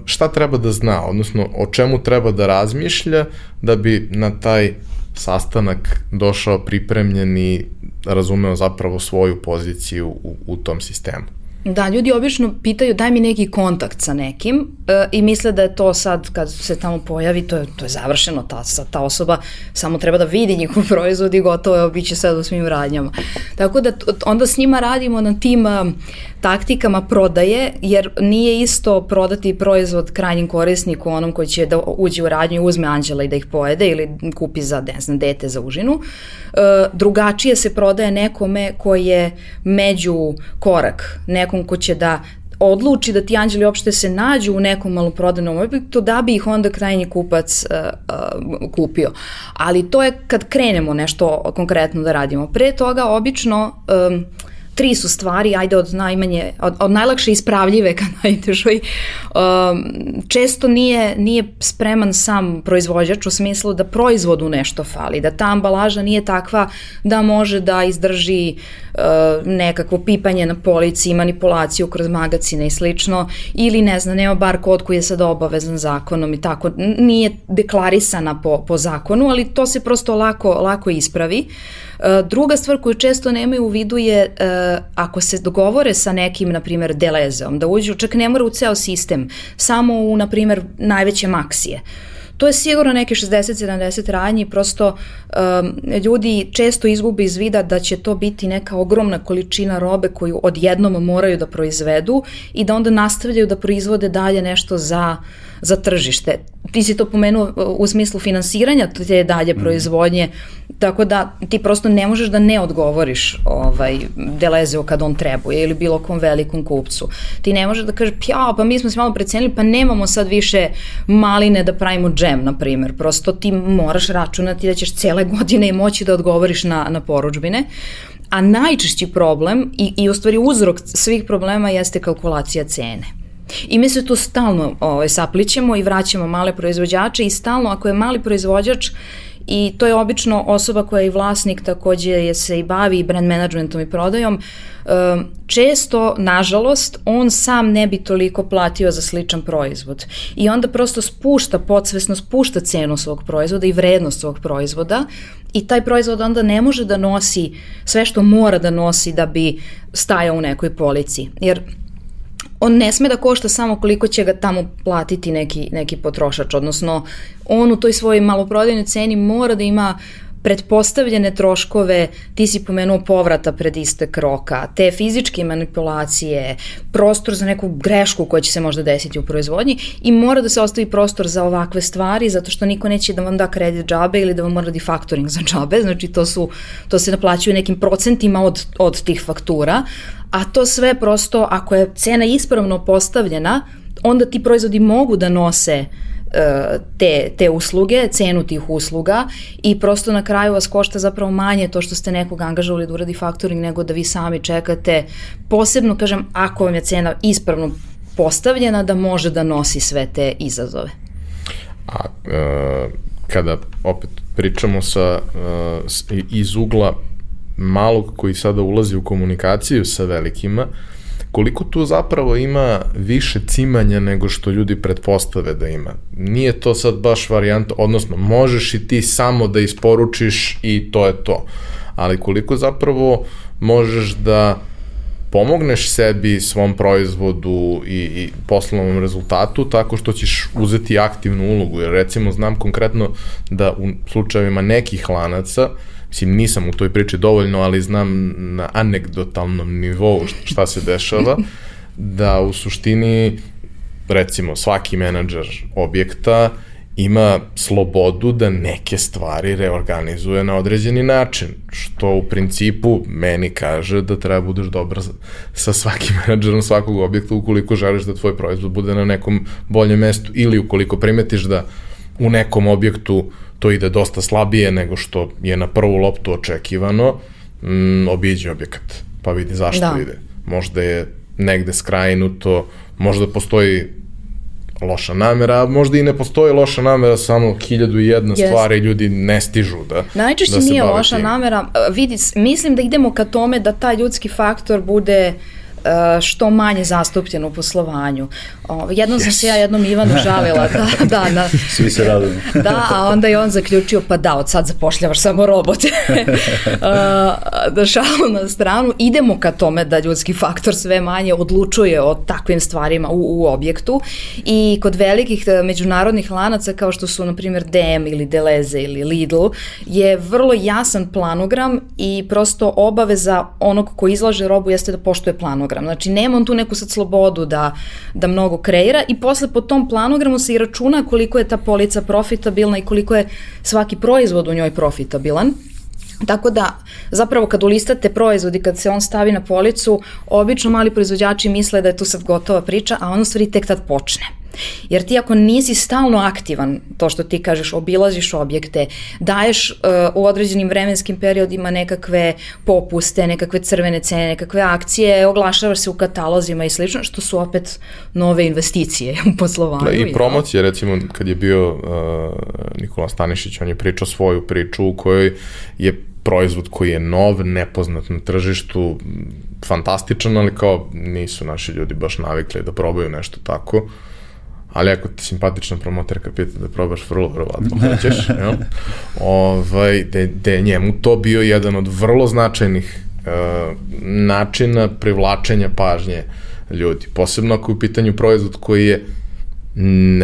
šta treba da zna, odnosno o čemu treba da razmišlja da bi na taj sastanak došao pripremljen i razumeo zapravo svoju poziciju u, u tom sistemu. Da, ljudi obično pitaju daj mi neki kontakt sa nekim e, i misle da je to sad kad se tamo pojavi, to je, to je završeno, ta, ta osoba samo treba da vidi njihov proizvod i gotovo je, bit će sad u svim radnjama. Tako da onda s njima radimo na tim uh, taktikama prodaje, jer nije isto prodati proizvod krajnjim korisniku onom koji će da uđe u radnju i uzme anđela i da ih pojede ili kupi za, ne znam, dete za užinu. Uh, drugačije se prodaje nekome koji je među korak, nekom ko će da odluči da ti anđeli uopšte se nađu u nekom maloprodajnom objektu da bi ih onda krajnji kupac uh, uh, kupio. Ali to je kad krenemo nešto konkretno da radimo. Pre toga obično um, tri su stvari, ajde od najmanje, od, od najlakše ispravljive ka najtežoj. Um, često nije, nije spreman sam proizvođač u smislu da proizvodu nešto fali, da ta ambalaža nije takva da može da izdrži uh, nekakvo pipanje na polici, manipulaciju kroz magacine i slično, ili ne znam, nema bar kod koji je sad obavezan zakonom i tako, nije deklarisana po, po zakonu, ali to se prosto lako, lako ispravi. E, druga stvar koju često nemaju u vidu je e, ako se dogovore sa nekim, na primjer, delezeom, da uđu, čak ne mora u ceo sistem, samo u, na primjer, najveće maksije. To je sigurno neke 60-70 radnji, prosto um, ljudi često izgube iz vida da će to biti neka ogromna količina robe koju odjednom moraju da proizvedu i da onda nastavljaju da proizvode dalje nešto za uh, za tržište. Ti si to pomenuo uh, u smislu finansiranja te dalje mm. proizvodnje, tako da ti prosto ne možeš da ne odgovoriš ovaj, Delezeo kad on trebuje ili bilo kom velikom kupcu. Ti ne možeš da kažeš, ja, pa mi smo se malo precenili, pa nemamo sad više maline da pravimo džem, na primer. Prosto ti moraš računati da ćeš cele godine moći da odgovoriš na, na poručbine. A najčešći problem i, i u stvari uzrok svih problema jeste kalkulacija cene. I mi se tu stalno ovaj, saplićemo i vraćamo male proizvođače i stalno ako je mali proizvođač i to je obično osoba koja je i vlasnik takođe je se i bavi brand managementom i prodajom, često, nažalost, on sam ne bi toliko platio za sličan proizvod. I onda prosto spušta, podsvesno spušta cenu svog proizvoda i vrednost svog proizvoda i taj proizvod onda ne može da nosi sve što mora da nosi da bi stajao u nekoj polici. Jer on ne sme da košta samo koliko će ga tamo platiti neki, neki potrošač, odnosno on u toj svojoj maloprodajnoj ceni mora da ima pretpostavljene troškove, ti si pomenuo povrata pred istek roka, te fizičke manipulacije, prostor za neku grešku koja će se možda desiti u proizvodnji i mora da se ostavi prostor za ovakve stvari zato što niko neće da vam da kredit džabe ili da vam mora da faktoring za džabe, znači to, su, to se naplaćuju nekim procentima od, od tih faktura, a to sve prosto ako je cena ispravno postavljena, onda ti proizvodi mogu da nose uh, te, te usluge, cenu tih usluga i prosto na kraju vas košta zapravo manje to što ste nekog angažovali da uradi faktoring nego da vi sami čekate, posebno kažem ako vam je cena ispravno postavljena da može da nosi sve te izazove. A e, kada opet pričamo sa, e, iz ugla malog koji sada ulazi u komunikaciju sa velikima, koliko tu zapravo ima više cimanja nego što ljudi pretpostave da ima. Nije to sad baš varijanta, odnosno možeš i ti samo da isporučiš i to je to. Ali koliko zapravo možeš da pomogneš sebi, svom proizvodu i, i poslovnom rezultatu tako što ćeš uzeti aktivnu ulogu. Jer recimo znam konkretno da u slučajevima nekih lanaca uh, Mislim, nisam u toj priči dovoljno, ali znam na anegdotalnom nivou šta se dešava, da u suštini, recimo, svaki menadžer objekta ima slobodu da neke stvari reorganizuje na određeni način, što u principu meni kaže da treba budeš dobar sa svakim menadžerom svakog objekta ukoliko želiš da tvoj proizvod bude na nekom boljem mestu ili ukoliko primetiš da u nekom objektu uh, to ide dosta slabije nego što je na prvu loptu očekivano, mm, obiđe objekat, pa vidi zašto da. ide. Možda je negde skrajnuto, možda postoji loša namera, a možda i ne postoji loša namera, samo hiljadu i jedna yes. stvari ljudi ne stižu da Najčešće da nije loša tim. namera, vidi, mislim da idemo ka tome da taj ljudski faktor bude uh, što manje zastupljen u poslovanju. Jednom yes. sam se ja jednom Ivanu žalila. Da, da, da. Svi se raduju. da, a onda je on zaključio, pa da, od sad zapošljavaš samo robote. da šalu na stranu, idemo ka tome da ljudski faktor sve manje odlučuje o takvim stvarima u, u objektu i kod velikih e, međunarodnih lanaca kao što su, na primjer, DM ili Deleze ili Lidl, je vrlo jasan planogram i prosto obaveza onog ko izlaže robu jeste da poštuje planogram. Znači, nema on tu neku sad slobodu da, da mnogo kreira i posle po tom planogramu se i računa koliko je ta polica profitabilna i koliko je svaki proizvod u njoj profitabilan. Tako da, zapravo kad ulistate proizvod i kad se on stavi na policu, obično mali proizvođači misle da je tu sad gotova priča, a on u stvari tek tad počne. Jer ti ako nisi stalno aktivan, to što ti kažeš, obilaziš objekte, daješ uh, u određenim vremenskim periodima nekakve popuste, nekakve crvene cene, nekakve akcije, oglašavaš se u katalozima i slično, što su opet nove investicije u poslovanju. Da, I promocije, recimo, kad je bio uh, Nikola Stanišić, on je pričao svoju priču u kojoj je proizvod koji je nov, nepoznat na tržištu, fantastičan, ali kao nisu naši ljudi baš navikli da probaju nešto tako ali ako ti simpatična promoterka pita da probaš, vrlo verovatno hoćeš, jel? Ovaj, da, da je njemu to bio jedan od vrlo značajnih uh, načina privlačenja pažnje ljudi. Posebno ako je u pitanju proizvod koji je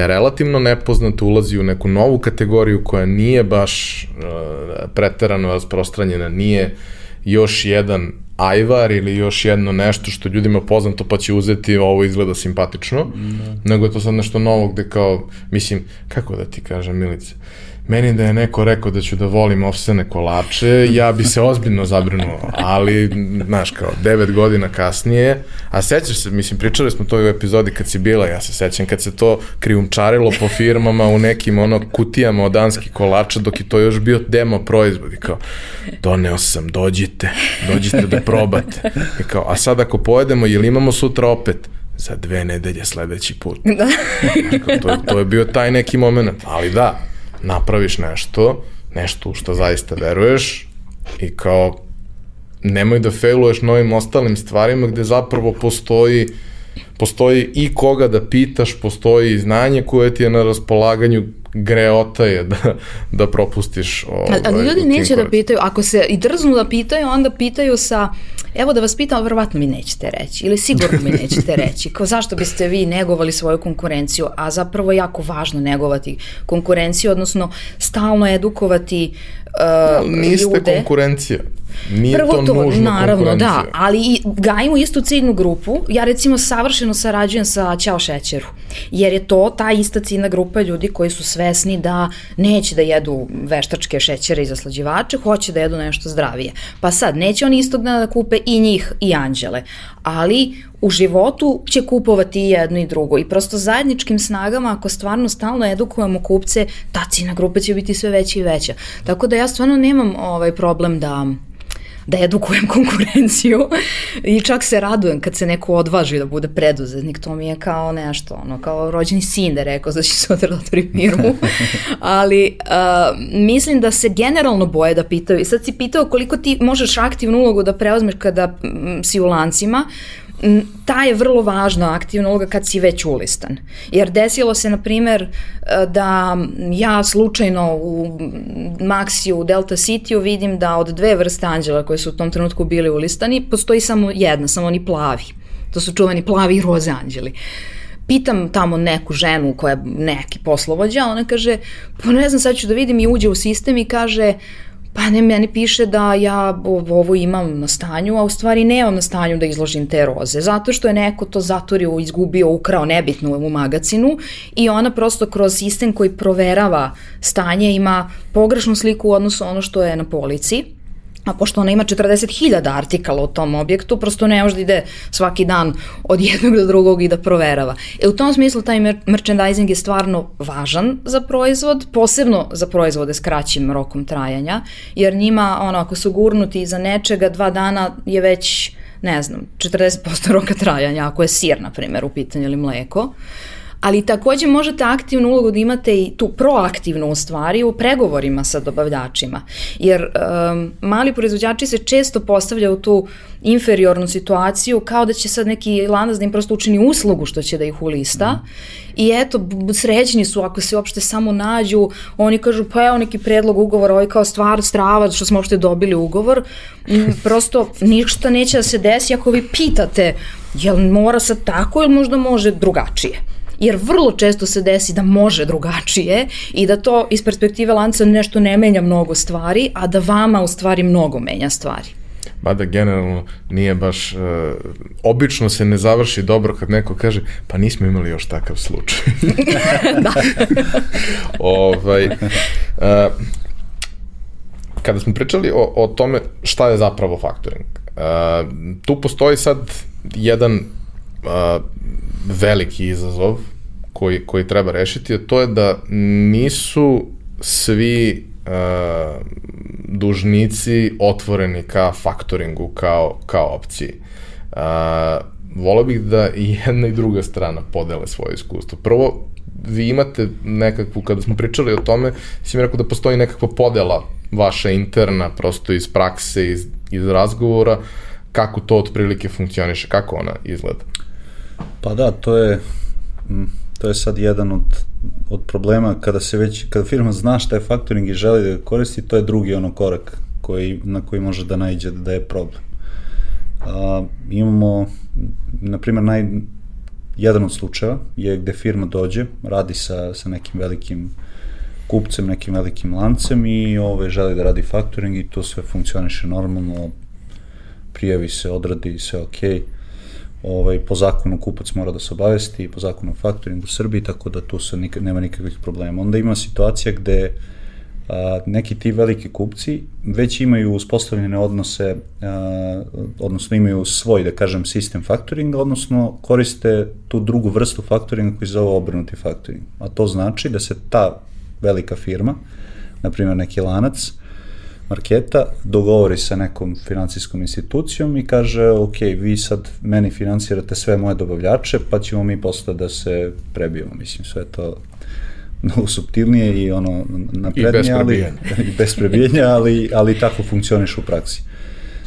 relativno nepoznat, ulazi u neku novu kategoriju koja nije baš uh, preterano rasprostranjena, nije još jedan ajvar ili još jedno nešto što ljudima poznato pa će uzeti ovo izgleda simpatično, da. nego je to sad nešto novo gde kao, mislim, kako da ti kažem Milice, meni da je neko rekao da ću da volim ofsene kolače, ja bi se ozbiljno zabrinuo, ali, znaš, kao, devet godina kasnije, a sećaš se, mislim, pričali smo to u epizodi kad si bila, ja se sećam, kad se to krijumčarilo po firmama u nekim, ono, kutijama od danski kolača, dok je to još bio demo proizvod, i kao, doneo sam, dođite, dođite da probate, i kao, a sad ako pojedemo, ili imamo sutra opet, za dve nedelje sledeći put. Da. to, to je bio taj neki moment, ali da, napraviš nešto, nešto u što zaista veruješ i kao nemoj da failuješ novim ostalim stvarima gde zapravo postoji postoji i koga da pitaš, postoji i znanje koje ti je na raspolaganju, greota je da, da propustiš ovaj, Ali ljudi neće da pitaju, ako se i drznu da pitaju, onda pitaju sa evo da vas pitam, ali verovatno mi nećete reći ili sigurno mi nećete reći. Kao zašto biste vi negovali svoju konkurenciju, a zapravo je jako važno negovati konkurenciju, odnosno stalno edukovati uh, Niste ljude. konkurencija. Nije Prvo to, to naravno, da, ali gajimo istu ciljnu grupu. Ja recimo savršeno sarađujem sa Ćao šećeru, jer je to ta ista ciljna grupa ljudi koji su svesni da neće da jedu veštačke šećere i zaslađivače, hoće da jedu nešto zdravije. Pa sad, neće oni istog dana da kupe i njih i anđele, ali u životu će kupovati i jedno i drugo i prosto zajedničkim snagama ako stvarno stalno edukujemo kupce, ta cina grupa će biti sve veća i veća. Tako da ja stvarno nemam ovaj problem da da edukujem konkurenciju i čak se radujem kad se neko odvaži da bude preduzetnik, to mi je kao nešto, ono, kao rođeni sin da rekao da će sutra da otvori firmu, ali uh, mislim da se generalno boje da pitaju. I sad si pitao koliko ti možeš aktivnu ulogu da preozmeš kada m, si u lancima, ta je vrlo važna aktivna uloga kad si već ulistan. Jer desilo se, na primer, e, da ja slučajno u Maxiju, u Delta City-u vidim da od dve vrste anđela koje su u tom trenutku bili ulistani, postoji samo jedna, samo oni plavi. To su čuveni plavi i roze anđeli pitam tamo neku ženu koja je neki poslovođa, ona kaže, pa ne znam, sad ću da vidim i uđe u sistem i kaže, Pa ne, meni piše da ja ovo imam na stanju, a u stvari nemam na stanju da izložim te roze, zato što je neko to zaturio, izgubio, ukrao nebitno u magacinu i ona prosto kroz sistem koji proverava stanje ima pogrešnu sliku u odnosu ono što je na polici a pošto ona ima 40.000 artikala u tom objektu, prosto ne može da ide svaki dan od jednog do drugog i da proverava. E u tom smislu taj merchandising je stvarno važan za proizvod, posebno za proizvode s kraćim rokom trajanja, jer njima, ono, ako su gurnuti iza nečega, dva dana je već, ne znam, 40% roka trajanja, ako je sir, na primjer, u pitanju ili mleko. Ali takođe možete aktivnu ulogu da imate i tu proaktivnu u stvari u pregovorima sa dobavljačima, jer um, mali proizvođači se često postavljaju tu inferiornu situaciju kao da će sad neki lanac da im prosto učini uslugu što će da ih ulista. Mm. i eto, srećni su ako se uopšte samo nađu, oni kažu pa evo neki predlog ugovora, ovaj kao stvar strava što smo uopšte dobili ugovor, prosto ništa neće da se desi ako vi pitate jel mora sad tako ili možda može drugačije jer vrlo često se desi da može drugačije i da to iz perspektive lanca nešto ne menja mnogo stvari, a da vama u stvari mnogo menja stvari. Mada generalno nije baš, uh, obično se ne završi dobro kad neko kaže, pa nismo imali još takav slučaj. da. ovaj, uh, kada smo pričali o, o tome šta je zapravo faktoring, uh, tu postoji sad jedan uh, veliki izazov koji, koji treba rešiti, a to je da nisu svi uh, dužnici otvoreni ka faktoringu kao, kao opciji. Uh, volao bih da i jedna i druga strana podele svoje iskustvo. Prvo, vi imate nekakvu, kada smo pričali o tome, si mi rekao da postoji nekakva podela vaša interna, prosto iz prakse, iz, iz razgovora, kako to otprilike funkcioniše, kako ona izgleda? Pa da, to je, to je sad jedan od, od problema kada se već, kada firma zna šta je faktoring i želi da ga koristi, to je drugi ono korak koji, na koji može da najde da je problem. A, imamo, na primjer, naj, jedan od slučajeva je gde firma dođe, radi sa, sa nekim velikim kupcem, nekim velikim lancem i ove, želi da radi faktoring i to sve funkcioniše normalno, prijavi se, odradi se, okej. Okay ovaj, po zakonu kupac mora da se obavesti, po zakonu faktoringu u Srbiji, tako da tu se nik nema nikakvih problema. Onda ima situacija gde a, neki ti veliki kupci već imaju uspostavljene odnose, a, odnosno imaju svoj, da kažem, sistem faktoringa, odnosno koriste tu drugu vrstu faktoringa koji se zove obrnuti faktoring. A to znači da se ta velika firma, na primjer neki lanac, marketa, dogovori sa nekom financijskom institucijom i kaže, ok, vi sad meni financirate sve moje dobavljače, pa ćemo mi posle da se prebijemo. Mislim, sve to mnogo subtilnije i ono naprednije, ali, i bez prebijanja, ali, ali tako funkcioniš u praksi.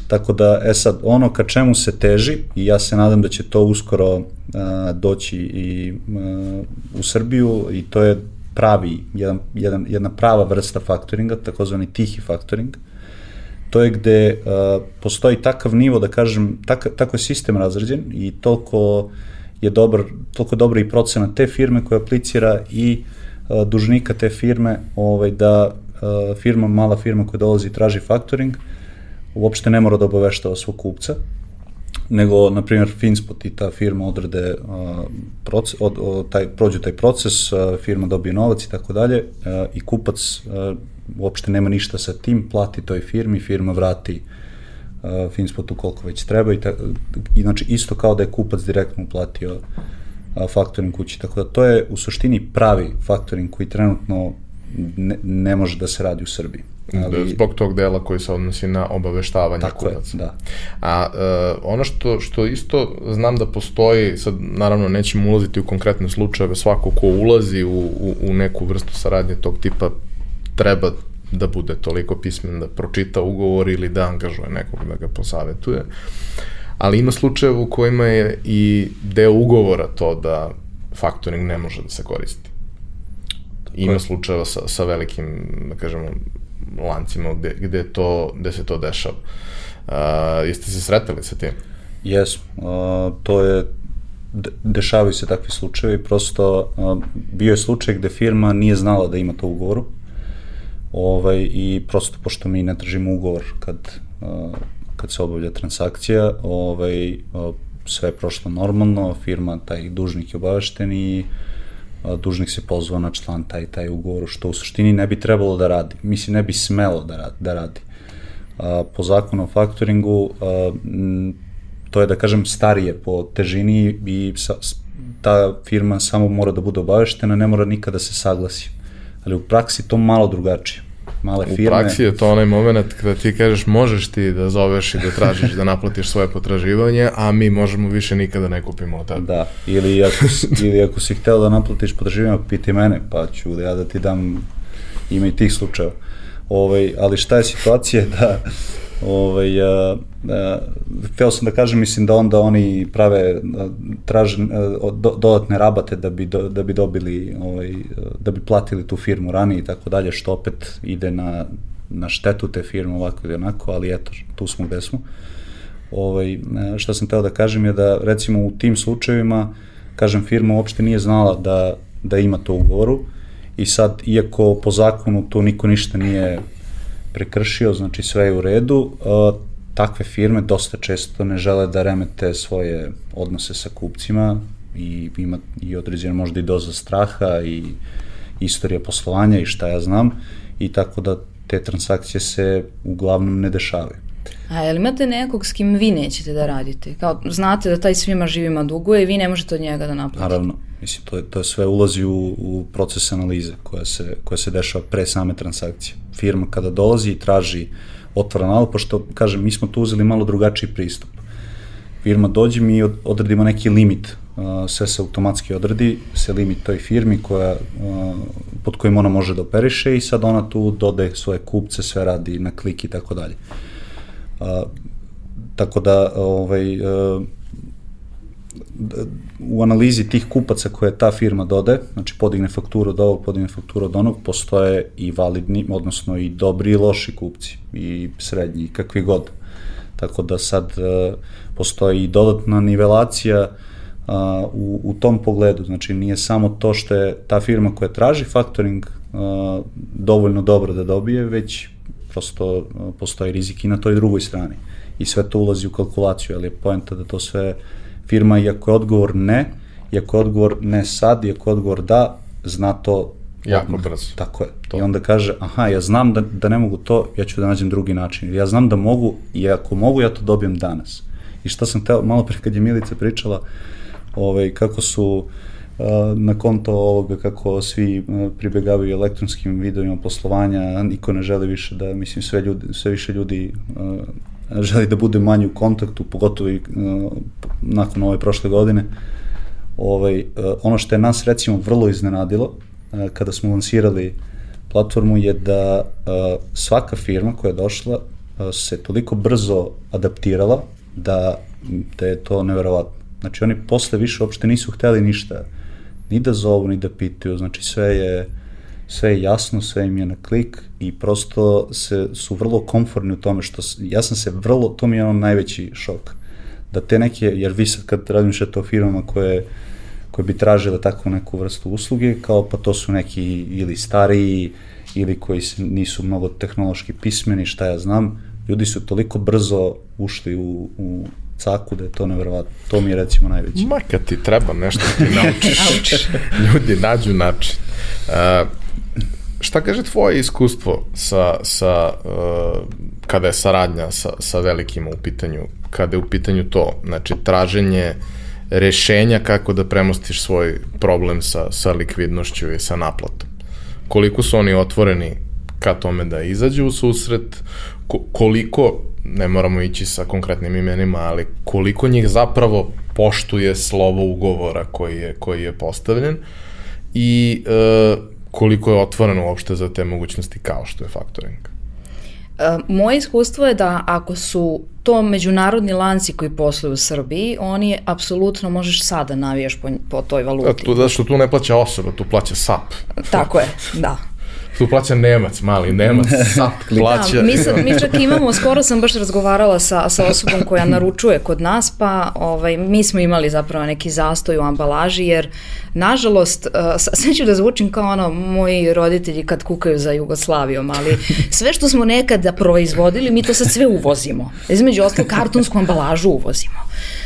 Tako da, e sad, ono ka čemu se teži, i ja se nadam da će to uskoro a, doći i a, u Srbiju, i to je pravi, jedan, jedan, jedna prava vrsta faktoringa, takozvani tihi faktoring, to je gde uh, postoji takav nivo, da kažem, tak, tako je sistem razređen i toliko je dobar, toliko dobra i procena te firme koja aplicira i uh, dužnika te firme, ovaj, da uh, firma, mala firma koja dolazi i traži faktoring, uopšte ne mora da obaveštava svog kupca, nego, na primjer, Finspot i ta firma odrade uh, proces, od, od, taj, prođu taj proces, uh, firma dobije novac i tako dalje uh, i kupac uh, uopšte nema ništa sa tim, plati toj firmi, firma vrati uh, Finspotu koliko već treba i, ta, i znači isto kao da je kupac direktno uplatio uh, faktoring kući, tako da to je u suštini pravi faktoring koji trenutno ne, ne može da se radi u Srbiji. Ali... Zbog tog dela koji se odnosi na obaveštavanje Tako kupaca. Je, da. A uh, ono što, što isto znam da postoji, sad naravno nećemo ulaziti u konkretne slučajeve, svako ko ulazi u, u, u neku vrstu saradnje tog tipa treba da bude toliko pismen da pročita ugovor ili da angažuje nekog da ga posavetuje. Ali ima slučajeva u kojima je i deo ugovora to da faktoring ne može da se koristi. Ima slučajeva sa, sa velikim, da kažemo, lancima gde, gde, to, gde se to dešava. Uh, jeste se sretali sa tim? Jesmo. Uh, to je dešavaju se takvi slučajevi, prosto uh, bio je slučaj gde firma nije znala da ima to ugovoru ovaj, i prosto pošto mi ne tražimo ugovor kad, uh, kad se obavlja transakcija, ovaj, uh, sve je prošlo normalno, firma, taj dužnik je obavešten i dužnik se pozvao na član taj taj ugovor, što u suštini ne bi trebalo da radi. Mislim, ne bi smelo da radi. Da radi. Po zakonu o faktoringu, to je, da kažem, starije po težini i sa, ta firma samo mora da bude obaveštena, ne mora nikada da se saglasi. Ali u praksi to malo drugačije. Male U firme. praksi je to onaj moment kada ti kažeš možeš ti da zoveš i da tražiš da naplatiš svoje potraživanje, a mi možemo više nikada ne kupimo od tebe. Da, ili ako, ili ako si hteo da naplatiš potraživanja, piti mene, pa ću ja da ti dam ime i tih slučajeva. Ovaj, ali šta je situacija da ovaj, a, a, hteo sam da kažem, mislim da onda oni prave, traže do, dodatne rabate da bi, do, da bi dobili, ovaj, da bi platili tu firmu ranije i tako dalje, što opet ide na, na štetu te firme ovako ili onako, ali eto, tu smo gde smo. Ovaj, šta sam teo da kažem je da recimo u tim slučajevima, kažem, firma uopšte nije znala da, da ima to ugovoru i sad, iako po zakonu tu niko ništa nije prekršio, znači sve je u redu, uh, takve firme dosta često ne žele da remete svoje odnose sa kupcima i ima i određena možda i doza straha i istorija poslovanja i šta ja znam i tako da te transakcije se uglavnom ne dešavaju. A jel imate nekog s kim vi nećete da radite? Kao, znate da taj svima živima duguje i vi ne možete od njega da naplatite. Naravno, mislim, to, je, to je sve ulazi u, u proces analize koja se, koja se dešava pre same transakcije. Firma kada dolazi i traži otvoran nalog, pošto, kažem, mi smo tu uzeli malo drugačiji pristup. Firma dođe, mi od- odredimo neki limit, sve se automatski odredi, se limit toj firmi koja, pod kojim ona može da operiše i sad ona tu dodaje svoje kupce, sve radi na klik i tako dalje. A, tako da, ovaj, a, d- u analizi tih kupaca koje ta firma dode, znači podigne fakturu od ovog, podigne fakturu od onog, postoje i validni, odnosno i dobri i loši kupci, i srednji, i kakvi god. Tako da sad e, postoji i dodatna nivelacija a, u, u tom pogledu, znači nije samo to što je ta firma koja traži faktoring dovoljno dobro da dobije, već prosto a, postoji rizik i na toj drugoj strani. I sve to ulazi u kalkulaciju, ali je poenta da to sve firma, iako je odgovor ne, iako je odgovor ne sad, iako je odgovor da, zna to Jako odmah. brzo. Tako je. To. I onda kaže, aha, ja znam da, da ne mogu to, ja ću da nađem drugi način. Ja znam da mogu i ako mogu, ja to dobijem danas. I šta sam teo, malo pre kad je Milica pričala, ovaj, kako su uh, na konto ovoga kako svi pribegavaju elektronskim videovima poslovanja, niko ne želi više da, mislim, sve, ljudi, sve više ljudi želi da bude manje u kontaktu, pogotovo i nakon ove prošle godine. Ovaj, ono što je nas recimo vrlo iznenadilo, kada smo lansirali platformu je da svaka firma koja je došla se toliko brzo adaptirala da, da je to neverovatno. Znači oni posle više uopšte nisu hteli ništa, ni da zovu, ni da pitaju, znači sve je, sve je jasno, sve im je na klik i prosto se, su vrlo komfortni u tome što, ja sam se vrlo, to mi je ono najveći šok, da te neke, jer vi sad kad razmišljate o firmama koje, koje bi tražile takvu neku vrstu usluge, kao pa to su neki ili stariji, ili koji se nisu mnogo tehnološki pismeni, šta ja znam, ljudi su toliko brzo ušli u, u caku da je to neverovatno. To mi je recimo najveći. Ma kad ti treba nešto ti naučiš, ljudi nađu način. Uh, šta kaže tvoje iskustvo sa, sa uh, kada je saradnja sa, sa velikima u pitanju, kada je u pitanju to, znači traženje rešenja kako da premostiš svoj problem sa, sa likvidnošću i sa naplatom. Koliko su oni otvoreni ka tome da izađu u susret, ko, koliko, ne moramo ići sa konkretnim imenima, ali koliko njih zapravo poštuje slovo ugovora koji je, koji je postavljen i e, koliko je otvoreno uopšte za te mogućnosti kao što je faktoring. E, Moje iskustvo je da ako su to međunarodni lanci koji posluju u Srbiji, oni apsolutno možeš sada navijaš po, po toj Da, valuti. tu, da što tu ne plaća osoba, tu plaća SAP. Tako je, da. Tu plaća Nemac, mali Nemac, SAP plaća. Da, mi, sad, mi čak imamo, skoro sam baš razgovarala sa, sa osobom koja naručuje kod nas, pa ovaj, mi smo imali zapravo neki zastoj u ambalaži, jer nažalost, uh, sve ću da zvučim kao ono, moji roditelji kad kukaju za Jugoslavijom, ali sve što smo nekada proizvodili, mi to sad sve uvozimo. Između ostalo, kartonsku ambalažu uvozimo.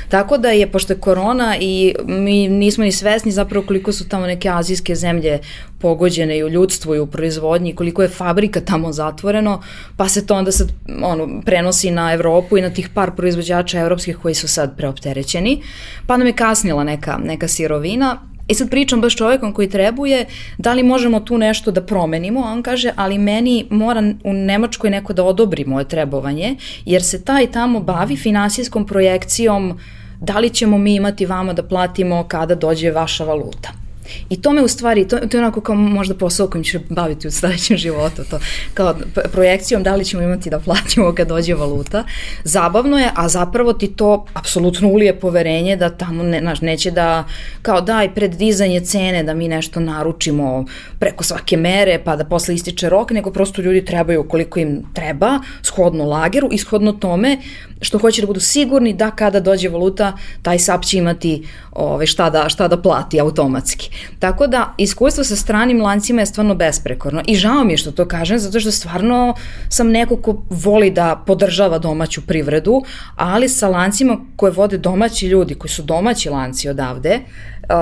Tako da je, pošto je korona i mi nismo ni svesni zapravo koliko su tamo neke azijske zemlje pogođene i u ljudstvu i u proizvodnji, koliko je fabrika tamo zatvoreno, pa se to onda sad ono, prenosi na Evropu i na tih par proizvođača evropskih koji su sad preopterećeni, pa nam je kasnila neka, neka sirovina, I sad pričam baš čovekom koji trebuje, da li možemo tu nešto da promenimo, a on kaže, ali meni mora u Nemačkoj neko da odobri moje trebovanje, jer se taj tamo bavi finansijskom projekcijom da li ćemo mi imati vama da platimo kada dođe vaša valuta. I to me u stvari, to, to je onako kao možda posao kojim ćeš baviti u sledećem životu, to kao projekcijom da li ćemo imati da platimo kad dođe valuta. Zabavno je, a zapravo ti to apsolutno ulije poverenje da tamo ne, naš, neće da, kao daj pred dizanje cene da mi nešto naručimo preko svake mere pa da posle ističe rok, nego prosto ljudi trebaju koliko im treba, shodno lageru i shodno tome što hoće da budu sigurni da kada dođe valuta, taj SAP će imati ove, šta, da, šta da plati automatski. Tako da iskustvo sa stranim lancima je stvarno besprekorno i žao mi je što to kažem, zato što stvarno sam neko ko voli da podržava domaću privredu, ali sa lancima koje vode domaći ljudi, koji su domaći lanci odavde, Uh,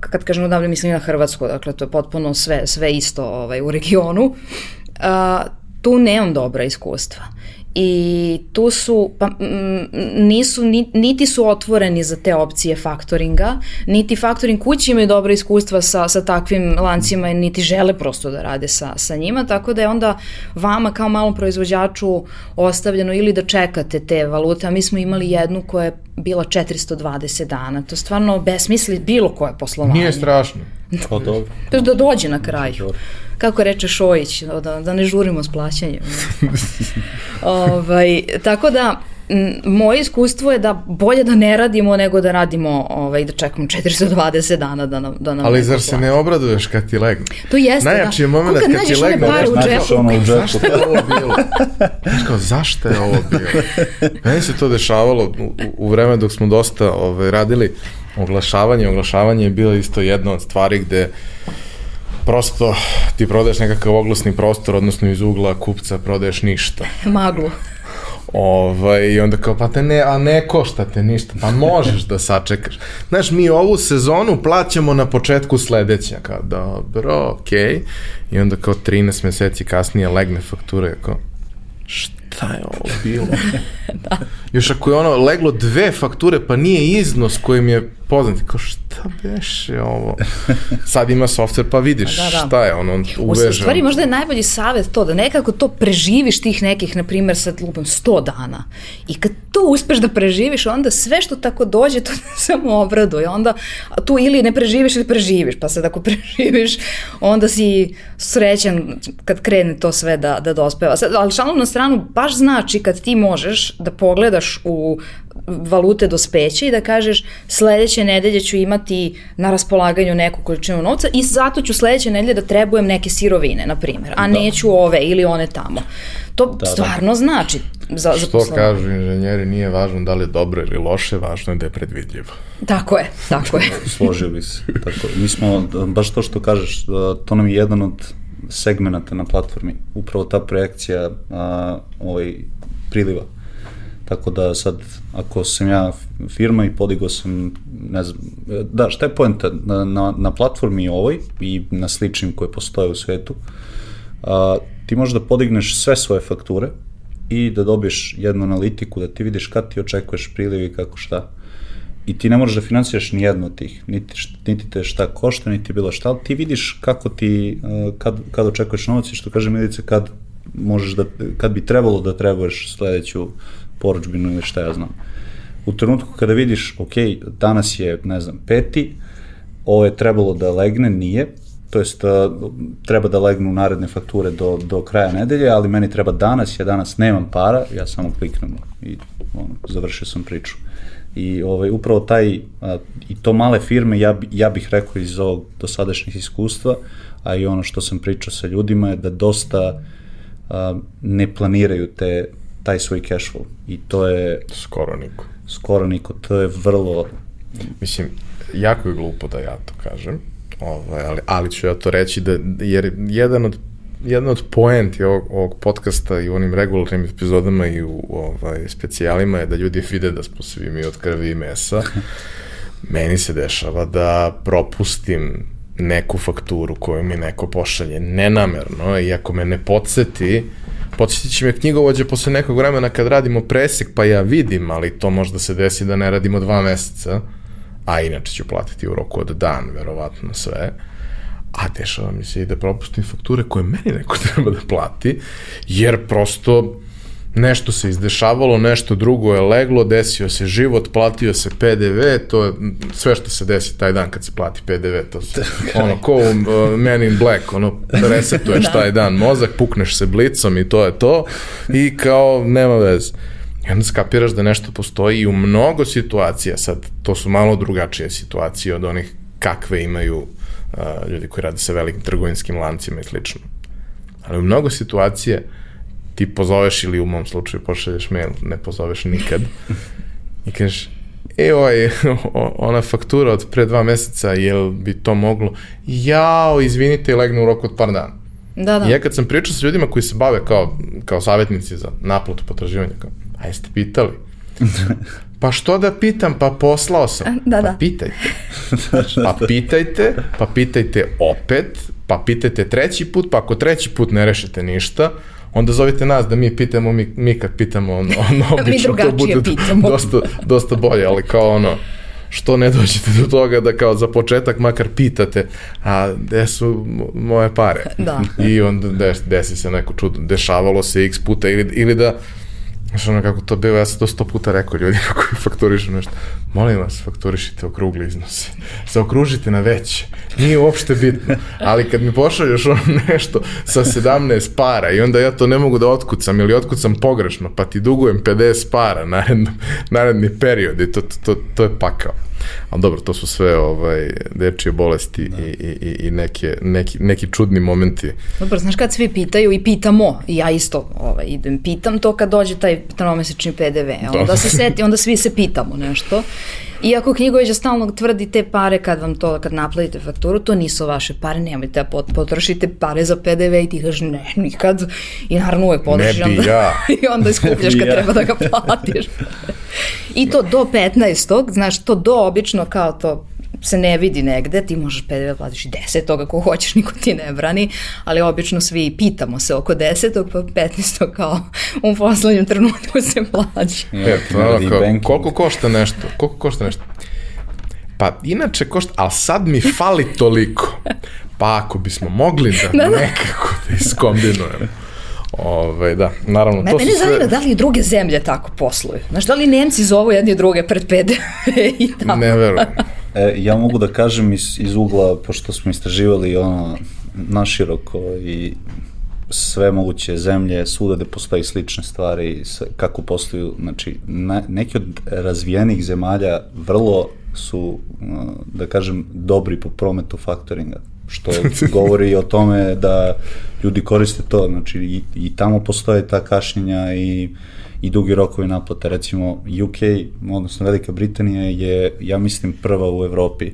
kad kažem odavde mislim na Hrvatsku, dakle to je potpuno sve, sve isto ovaj, u regionu, uh, tu nemam dobra iskustva i tu su, pa, nisu, niti su otvoreni za te opcije faktoringa, niti faktoring kući imaju dobro iskustva sa, sa takvim lancima, niti žele prosto da rade sa, sa njima, tako da je onda vama kao malom proizvođaču ostavljeno ili da čekate te valute, a mi smo imali jednu koja je bila 420 dana, to stvarno besmisli bilo koje poslovanje. Nije strašno. Pa dobro. Da dođe na kraju. Dobro kako reče Šojić, da, da ne žurimo s plaćanjem. ovaj, tako da, moje iskustvo je da bolje da ne radimo nego da radimo ovaj, da čekamo 420 dana da nam, da nam Ali zar se ne obraduješ kad ti legne? To jeste, Najjači je moment kad, kad ti legne. Pare u džepu. Ono u džepu. Zašto je ovo bilo? Znaš kao, zašto je ovo bilo? Meni se to dešavalo u, u vreme dok smo dosta ovaj, radili oglašavanje. Oglašavanje je bilo isto jedna od stvari gde prosto ti prodaješ nekakav oglasni prostor, odnosno iz ugla kupca prodaješ ništa. Maglu. Ovaj, I onda kao, pa te ne, a ne košta te ništa, pa možeš da sačekaš. Znaš, mi ovu sezonu plaćamo na početku sledeća, kao, dobro, okej. Okay. I onda kao 13 meseci kasnije legne faktura, kao, šta je ovo bilo? da. Još ako je ono leglo dve fakture, pa nije iznos kojim je poznati, kao šta beše ovo? Sad ima software pa vidiš da, da. šta je ono, uveženo. U stvari možda je najbolji savet to, da nekako to preživiš tih nekih, na primjer, sad lupam 100 dana. I kad to uspeš da preživiš, onda sve što tako dođe, to samo obraduje. Onda tu ili ne preživiš ili preživiš, pa sad ako preživiš, onda si srećan kad krene to sve da, da dospeva. Sad, ali šalom na stranu baš znači kad ti možeš da pogledaš u valute do speća i da kažeš sledeće nedelje ću imati na raspolaganju neku količinu novca i zato ću sledeće nedelje da trebujem neke sirovine, na primjer, a da. neću ove ili one tamo. To da, da. stvarno da. znači za, za Što kažu inženjeri, nije važno da li je dobro ili loše, važno je da je predvidljivo. Tako je, tako je. Složio bi se. Tako, mi smo, baš to što kažeš, to nam je jedan od segmenta na platformi, upravo ta projekcija a, ovaj, priliva Tako da sad, ako sam ja firma i podigao sam, ne znam, da, šta je poenta? Na, na, na platformi ovoj i na sličnim koje postoje u svetu, a, ti možeš da podigneš sve svoje fakture i da dobiješ jednu analitiku, da ti vidiš kad ti očekuješ priliv i kako šta. I ti ne možeš da finansiraš ni jednu od tih, niti, niti te šta košta, niti bilo šta, ali ti vidiš kako ti, kad, kad očekuješ novac i što kaže Milice, kad možeš da, kad bi trebalo da trebaš sledeću poručbinu ili šta ja znam. U trenutku kada vidiš, ok, danas je, ne znam, peti, ovo je trebalo da legne, nije, to jest treba da legnu naredne fakture do, do kraja nedelje, ali meni treba danas, ja danas nemam para, ja samo kliknem i ono, završio sam priču. I ovaj, upravo taj, a, i to male firme, ja, ja bih rekao iz ovog dosadašnjih iskustva, a i ono što sam pričao sa ljudima je da dosta a, ne planiraju te taj svoj cash flow. I to je... Skoro niko. Skoro niko, to je vrlo... Mislim, jako je glupo da ja to kažem, ovaj, ali, ali ću ja to reći, da, jer jedan od jedna od poenti ovog, ovog podcasta i u onim regularnim epizodama i u ovaj, specijalima je da ljudi vide da smo svi mi od krvi i mesa. Meni se dešava da propustim neku fakturu koju mi neko pošalje nenamerno i ako me ne podsjeti, Podsjetit će me knjigovođe posle nekog vremena kad radimo presek, pa ja vidim, ali to možda se desi da ne radimo dva meseca, a inače ću platiti u roku od dan, verovatno sve, a dešava mi se i da propustim fakture koje meni neko treba da plati, jer prosto nešto se izdešavalo, nešto drugo je leglo, desio se život, platio se PDV, to je sve što se desi taj dan kad se plati PDV, to se, ono, ko u uh, Man in Black, ono, resetuješ da. taj dan mozak, pukneš se blicom i to je to, i kao, nema veze. I onda skapiraš da nešto postoji i u mnogo situacija, sad, to su malo drugačije situacije od onih kakve imaju uh, ljudi koji rade sa velikim trgovinskim lancima i slično. Ali u mnogo situacija ti pozoveš ili u mom slučaju pošalješ mail, ne pozoveš nikad i kažeš, e, ovaj, ona faktura od pre dva meseca, jel bi to moglo? Jao, izvinite, i legne u roku od par dana. Da, da. I ja kad sam pričao sa ljudima koji se bave kao, kao savjetnici za naplatu potraživanja, kao, a jeste pitali? Pa što da pitam, pa poslao sam. Da, da. Pa pitajte. Pa pitajte, pa pitajte opet, pa pitajte treći put, pa ako treći put ne rešite ništa, onda zovite nas da mi pitamo, mi, mi kad pitamo, ono, ono obično to bude pitamo. dosta, dosta bolje, ali kao ono, što ne dođete do toga da kao za početak makar pitate, a gde su moje pare? Da. I onda des, desi se neko čudo, dešavalo se x puta ili, ili da Znaš ono kako to bilo, ja sam to sto puta rekao ljudima koji fakturišu nešto. Molim vas, fakturišite okrugli iznose. Zaokružite na veće. Nije uopšte bitno. Ali kad mi pošalješ ono nešto sa 17 para i onda ja to ne mogu da otkucam ili otkucam pogrešno, pa ti dugujem 50 para naredno, naredni period i to, to, to, to je pakao. Ali dobro, to su sve ovaj, dečije bolesti da. i, i, i neke, neki, neki čudni momenti. Dobro, znaš kad svi pitaju i pitamo, i ja isto ovaj, idem, pitam to kad dođe taj tromesečni PDV, onda da. se seti, onda svi se pitamo nešto. Iako knjigovođa stalno tvrdi te pare kad vam to, kad naplatite fakturu, to nisu vaše pare, nemojte da potrošite pare za PDV i ti kažeš ne, nikad. I naravno uvek potrošiš. Ne bi onda, ja. I onda iskupljaš kad ja. treba da ga platiš. I to do 15. Znaš, to do obično kao to se ne vidi negde, ti možeš PDV da platiš i 10 toga ko hoćeš, niko ti ne brani, ali obično svi pitamo se oko 10 pa 15 kao u poslednjem trenutku se plaća. E, to, kao, koliko košta nešto? Koliko košta nešto? Pa inače košta, ali sad mi fali toliko. Pa ako bismo mogli da, da, da. nekako da iskombinujemo. Ove, ovaj, da, naravno, Me, to mene su sve... zanima da li i druge zemlje tako posluju. Znaš, da li Nemci zovu jedni druge pred PDV i tako? Ne verujem. E, ja mogu da kažem iz, iz ugla, pošto smo istraživali ono naširoko i sve moguće zemlje, svuda gde postoji slične stvari, kako posluju, znači, na, neki od razvijenih zemalja vrlo su, da kažem, dobri po prometu faktoringa što govori o tome da ljudi koriste to, znači i, i tamo postoje ta kašnjenja i, i dugi rokovi naplate, recimo UK, odnosno Velika Britanija je, ja mislim, prva u Evropi,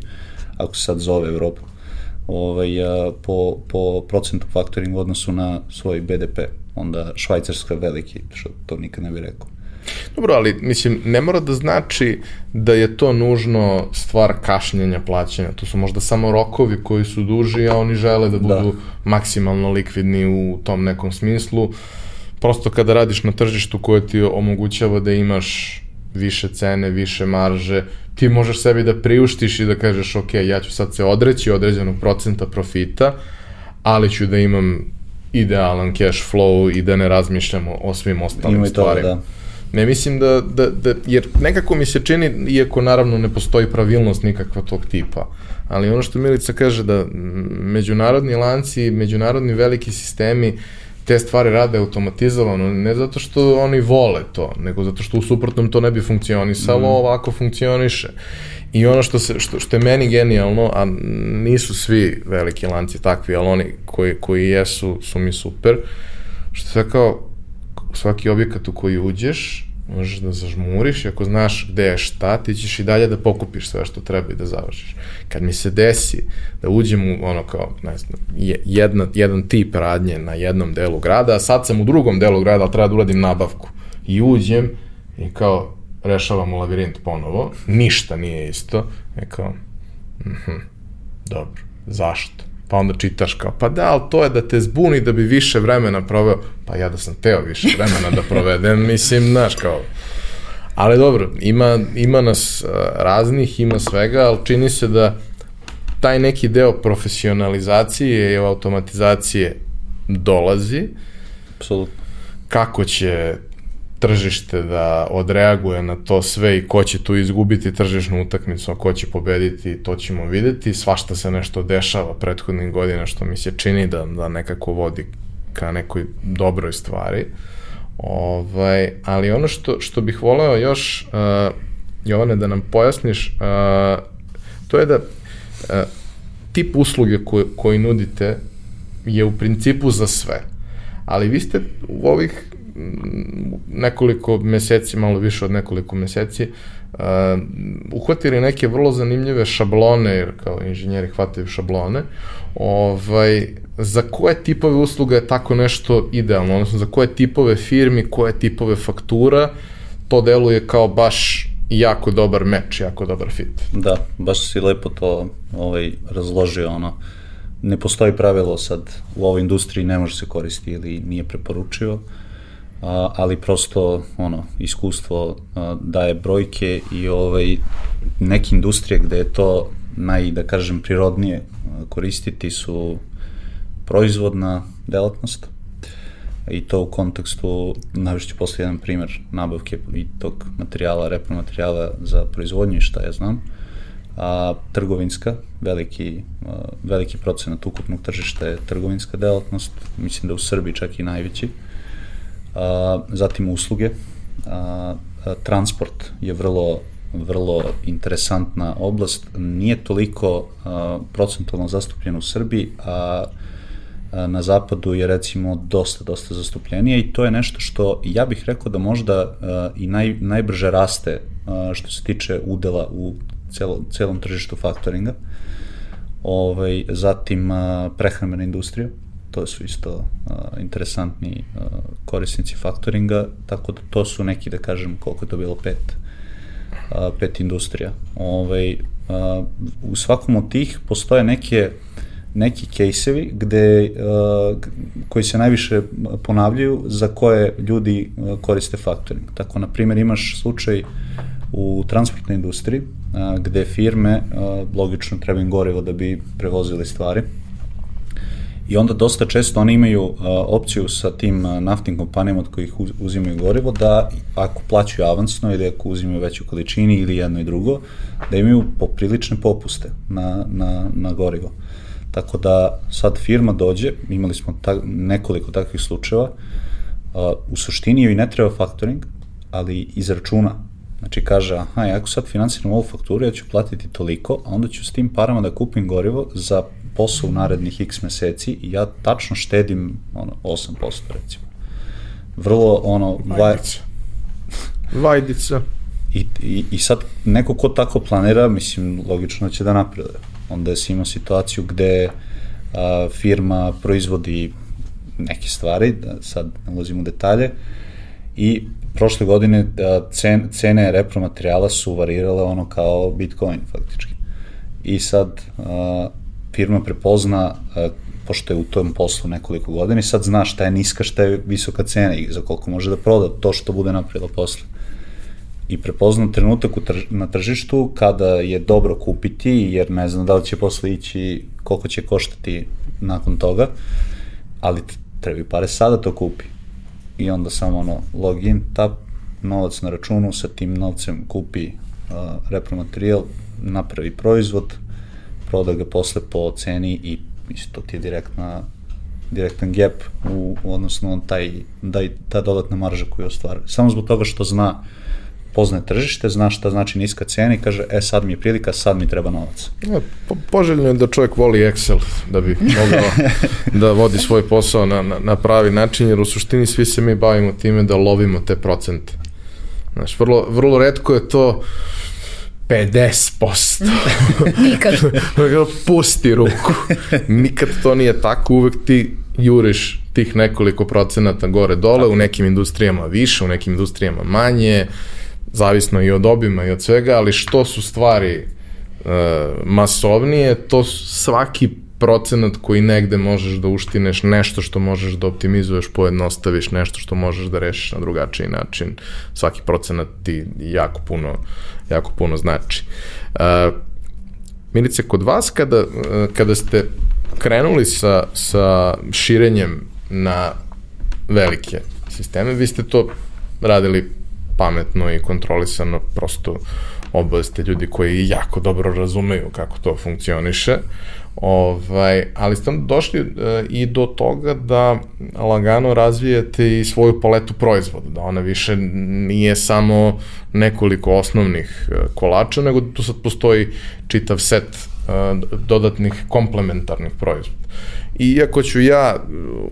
ako se sad zove Evropa, ovaj, po, po procentu faktoringa u odnosu na svoj BDP, onda Švajcarska je veliki, što to nikad ne bih rekao. Dobro, ali mislim, ne mora da znači da je to nužno stvar kašnjenja plaćanja. To su možda samo rokovi koji su duži, a oni žele da budu da. maksimalno likvidni u tom nekom smislu. Prosto kada radiš na tržištu koje ti omogućava da imaš više cene, više marže, ti možeš sebi da priuštiš i da kažeš ok, ja ću sad se odreći određenog procenta profita, ali ću da imam idealan cash flow i da ne razmišljamo o svim ostalim Ima stvarima. Da. Ne mislim da, da, da, jer nekako mi se čini, iako naravno ne postoji pravilnost nikakva tog tipa, ali ono što Milica kaže da međunarodni lanci, međunarodni veliki sistemi te stvari rade automatizovano, ne zato što oni vole to, nego zato što u suprotnom to ne bi funkcionisalo, mm. ovako funkcioniše. I ono što, se, što, što je meni genijalno, a nisu svi veliki lanci takvi, ali oni koji, koji jesu, su mi super, što je kao, svaki objekat u koji uđeš, možeš da zažmuriš i ako znaš gde je šta, ti ćeš i dalje da pokupiš sve što treba i da završiš. Kad mi se desi da uđem u ono kao, ne znam, jedna, jedan tip radnje na jednom delu grada, a sad sam u drugom delu grada, ali treba da uradim nabavku. I uđem i kao rešavamo lavirint ponovo, ništa nije isto, i kao, mhm, dobro, zašto? Pa onda čitaš kao, pa da, ali to je da te zbuni da bi više vremena proveo, pa ja da sam teo više vremena da provedem, mislim, znaš, kao, Ali dobro, ima, ima nas raznih, ima svega, ali čini se da taj neki deo profesionalizacije i automatizacije dolazi. Apsolutno. Kako će tržište da odreaguje na to sve i ko će tu izgubiti tržišnu utakmicu, a ko će pobediti, to ćemo videti. Svašta se nešto dešava prethodnih godina što mi se čini da, da nekako vodi ka nekoj dobroj stvari. Ovaj, ali ono što, što bih voleo još, uh, Jovane, da nam pojasniš, uh, to je da uh, tip usluge koji, koji nudite je u principu za sve. Ali vi ste u ovih nekoliko meseci, malo više od nekoliko meseci, uh, uhvatili neke vrlo zanimljive šablone, jer kao inženjeri hvataju šablone, ovaj, za koje tipove usluga je tako nešto idealno, odnosno za koje tipove firmi, koje tipove faktura, to deluje kao baš jako dobar meč, jako dobar fit. Da, baš si lepo to ovaj, razložio, ono, ne postoji pravilo sad u ovoj industriji ne može se koristiti ili nije preporučivo, a, ali prosto ono iskustvo daje brojke i ovaj neke industrije gde je to naj da kažem prirodnije koristiti su proizvodna delatnost i to u kontekstu, navišću posle jedan primer nabavke i tog materijala, repromaterijala za proizvodnju i šta ja znam, a, trgovinska, veliki, veliki procenat ukupnog tržišta je trgovinska delatnost, mislim da u Srbiji čak i najveći, a, zatim usluge, a, a, transport je vrlo vrlo interesantna oblast, nije toliko a, procentualno zastupljen u Srbiji, a na zapadu je recimo dosta, dosta zastupljenije i to je nešto što ja bih rekao da možda uh, i naj, najbrže raste uh, što se tiče udela u celo, celom tržištu faktoringa. Ovaj, zatim uh, prehrambena industrija, to su isto uh, interesantni uh, korisnici faktoringa, tako da to su neki, da kažem, koliko je to bilo, pet, uh, pet industrija. Ovaj, uh, u svakom od tih postoje neke neki kejsevi gde, uh, koji se najviše ponavljaju za koje ljudi koriste faktoring. Tako, na primjer, imaš slučaj u transportnoj industriji uh, gde firme, uh, logično treba im gorivo da bi prevozili stvari, I onda dosta često oni imaju uh, opciju sa tim uh, naftnim kompanijama od kojih uzimaju gorivo da ako plaćaju avansno ili ako uzimaju veću količini ili jedno i drugo, da imaju poprilične popuste na, na, na gorivo. Tako da sad firma dođe, imali smo ta, nekoliko takvih slučajeva, uh, u suštini joj ne treba faktoring, ali izračuna. Znači kaže, aha, ja ako sad financiram ovu fakturu, ja ću platiti toliko, a onda ću s tim parama da kupim gorivo za posao u narednih x meseci i ja tačno štedim ono, 8% recimo. Vrlo ono... Vajdica. Vajdica. I, i, I sad neko ko tako planira, mislim, logično će da napreduje onda si imao situaciju gde a, firma proizvodi neke stvari, da sad nalazim u detalje, i prošle godine a, cen, cene repromaterijala su varirale ono kao Bitcoin faktički. I sad a, firma prepozna a, pošto je u tom poslu nekoliko godina i sad zna šta je niska, šta je visoka cena i za koliko može da proda to što bude napravilo posle i prepoznam trenutak na tržištu kada je dobro kupiti, jer ne znam da li će posle ići, koliko će koštati nakon toga, ali treba pare sada to kupi. I onda samo ono, login, tap, novac na računu, sa tim novcem kupi uh, repromaterijal, napravi proizvod, proda ga posle po ceni i isto ti je direktna direktan gap u, odnosno taj, daj, ta dodatna marža koju ostvaruje. Samo zbog toga što zna poznaje tržište, zna šta znači niska cena i kaže, e sad mi je prilika, sad mi treba novac. Ja, po, poželjno je da čovjek voli Excel da bi mogao da vodi svoj posao na, na, na pravi način, jer u suštini svi se mi bavimo time da lovimo te procente. Znaš, vrlo, vrlo redko je to 50%. Nikad. Pusti ruku. Nikad to nije tako, uvek ti juriš tih nekoliko procenata gore dole, u nekim industrijama više, u nekim industrijama manje, zavisno i od obima i od svega, ali što su stvari uh, masovnije, to svaki procenat koji negde možeš da uštineš, nešto što možeš da optimizuješ, pojednostaviš, nešto što možeš da rešiš na drugačiji način. Svaki procenat ti jako puno, jako puno znači. Uh, Milice, kod vas kada, kada ste krenuli sa, sa širenjem na velike sisteme, vi ste to radili pametno i kontrolisano, prosto oboje ste ljudi koji jako dobro razumeju kako to funkcioniše, ovaj, ali ste došli e, i do toga da lagano razvijete i svoju paletu proizvoda, da ona više nije samo nekoliko osnovnih e, kolača, nego tu sad postoji čitav set e, dodatnih komplementarnih proizvoda. Iako ću ja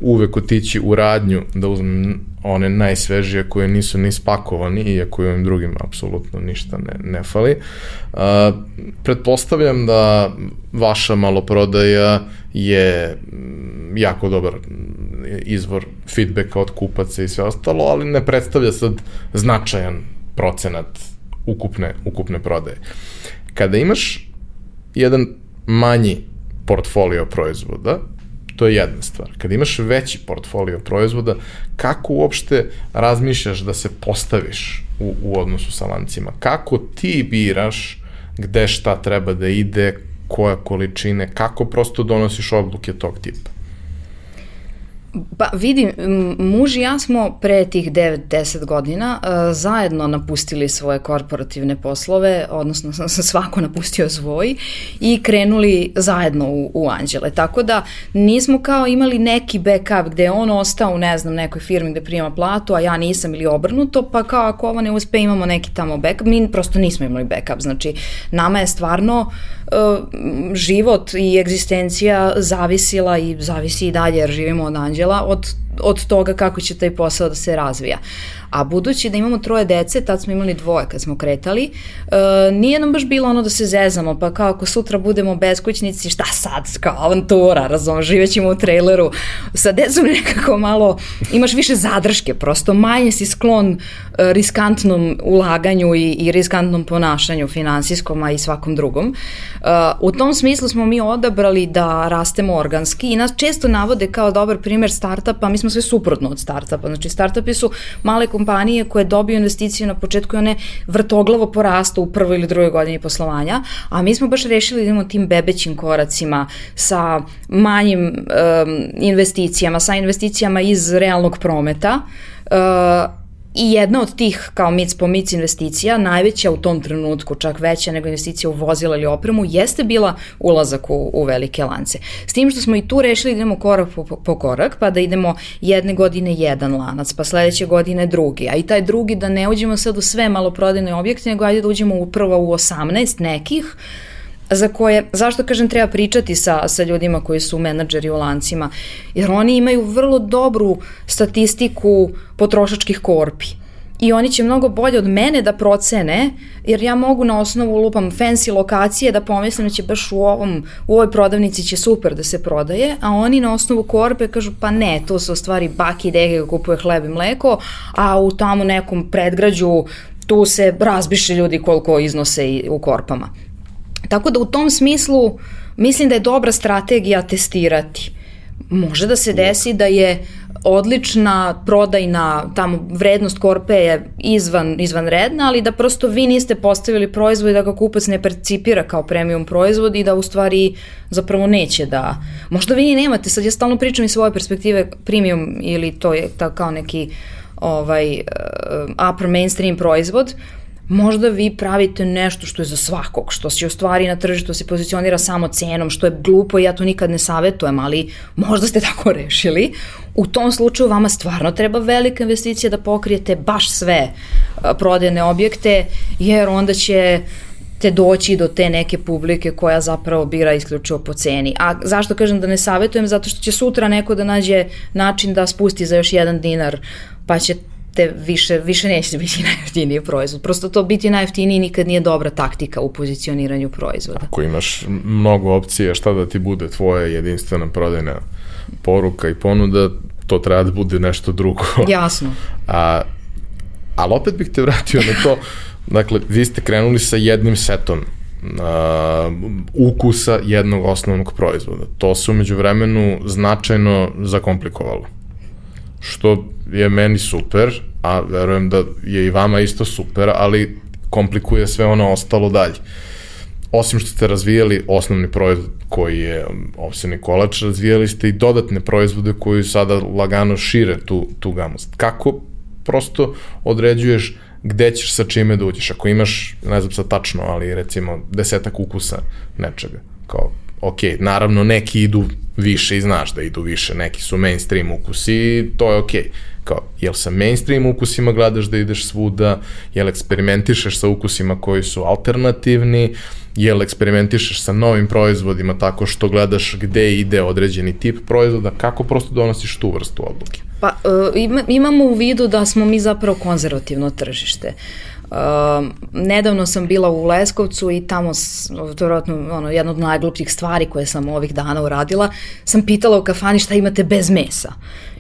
uvek otići u radnju da uzmem one najsvežije koje nisu ni spakovani, iako i ovim drugim apsolutno ništa ne, ne fali. Uh, pretpostavljam da vaša maloprodaja je mm, jako dobar izvor feedbacka od kupaca i sve ostalo, ali ne predstavlja sad značajan procenat ukupne, ukupne prodaje. Kada imaš jedan manji portfolio proizvoda, To je jedna stvar. Kad imaš veći portfolio proizvoda, kako uopšte razmišljaš da se postaviš u, u odnosu sa lancima? Kako ti biraš gde šta treba da ide, koja količine, kako prosto donosiš odluke tog tipa? Pa vidi, muž i ja smo pre tih 9-10 godina uh, zajedno napustili svoje korporativne poslove, odnosno sam svako napustio svoj i krenuli zajedno u, u Anđele. Tako da nismo kao imali neki backup gde je on ostao u ne znam nekoj firmi gde prima platu, a ja nisam ili obrnuto, pa kao ako ovo ne uspe imamo neki tamo backup. Mi prosto nismo imali backup. Znači nama je stvarno uh, život i egzistencija zavisila i zavisi i dalje jer živimo od anđela od, od toga kako će taj posao da se razvija. A budući da imamo troje dece, tad smo imali dvoje kad smo kretali, uh, nije nam baš bilo ono da se zezamo, pa kao ako sutra budemo beskućnici, šta sad, kao avantura, razumno, živećemo u traileru. Sa decom nekako malo, imaš više zadrške, prosto manje si sklon uh, riskantnom ulaganju i, i riskantnom ponašanju finansijskom, a i svakom drugom. Uh, u tom smislu smo mi odabrali da rastemo organski i nas često navode kao dobar primer startupa, mi smo sve suprotno od startupa. Znači, startupi su male kompanije koje dobiju investiciju na početku i one vrtoglavo porastu u prvoj ili drugoj godini poslovanja, a mi smo baš rešili da idemo tim bebećim koracima sa manjim um, investicijama, sa investicijama iz realnog prometa, uh, I jedna od tih, kao mic po mic investicija, najveća u tom trenutku, čak veća nego investicija u vozila ili opremu, jeste bila ulazak u, u velike lance. S tim što smo i tu rešili da idemo korak po, po korak, pa da idemo jedne godine jedan lanac, pa sledeće godine drugi, a i taj drugi da ne uđemo sad u sve maloprodajne objekte, nego ajde da uđemo upravo u 18 nekih, za koje, zašto kažem treba pričati sa, sa ljudima koji su menadžeri u lancima, jer oni imaju vrlo dobru statistiku potrošačkih korpi i oni će mnogo bolje od mene da procene, jer ja mogu na osnovu lupam fancy lokacije da pomislim da će baš u, ovom, u ovoj prodavnici će super da se prodaje, a oni na osnovu korpe kažu pa ne, to su stvari baki i dege kupuje hleb i mleko, a u tamo nekom predgrađu tu se razbiše ljudi koliko iznose u korpama. Tako da u tom smislu mislim da je dobra strategija testirati. Može da se desi da je odlična prodajna tamo vrednost korpe je izvan, izvanredna, ali da prosto vi niste postavili proizvod i da ga kupac ne percipira kao premium proizvod i da u stvari zapravo neće da... Možda vi nemate, sad ja stalno pričam iz svoje perspektive premium ili to je ta, kao neki ovaj, uh, upper mainstream proizvod, možda vi pravite nešto što je za svakog, što se u stvari na tržištu se pozicionira samo cenom, što je glupo i ja to nikad ne savetujem, ali možda ste tako rešili. U tom slučaju vama stvarno treba velika investicija da pokrijete baš sve prodajne objekte, jer onda će te doći do te neke publike koja zapravo bira isključivo po ceni. A zašto kažem da ne savetujem? Zato što će sutra neko da nađe način da spusti za još jedan dinar, pa će te više, više neće biti najjeftiniji proizvod. Prosto to biti najjeftiniji nikad nije dobra taktika u pozicioniranju proizvoda. Ako imaš mnogo opcija šta da ti bude tvoja jedinstvena prodajna poruka i ponuda, to treba da bude nešto drugo. Jasno. A, ali opet bih te vratio na to, dakle, vi ste krenuli sa jednim setom uh, ukusa jednog osnovnog proizvoda. To se umeđu vremenu značajno zakomplikovalo. Što je meni super, a verujem da je i vama isto super, ali komplikuje sve ono ostalo dalje. Osim što ste razvijali osnovni proizvod koji je um, ovseni kolač, razvijali ste i dodatne proizvode koji sada lagano šire tu, tu gamu. Kako prosto određuješ gde ćeš sa čime da uđeš. Ako imaš, ne znam sad tačno, ali recimo desetak ukusa nečega, kao, ok, naravno neki idu više i znaš da idu više, neki su mainstream ukusi i to je ok. Kao, jel sa mainstream ukusima gledaš da ideš svuda, jel eksperimentišeš sa ukusima koji su alternativni, jel eksperimentišeš sa novim proizvodima tako što gledaš gde ide određeni tip proizvoda, kako prosto donosiš tu vrstu odluke? Pa uh, imamo u vidu da smo mi zapravo konzervativno tržište. Uh, nedavno sam bila u Leskovcu i tamo, to je ono, jedna od najglupljih stvari koje sam ovih dana uradila, sam pitala u kafani šta imate bez mesa.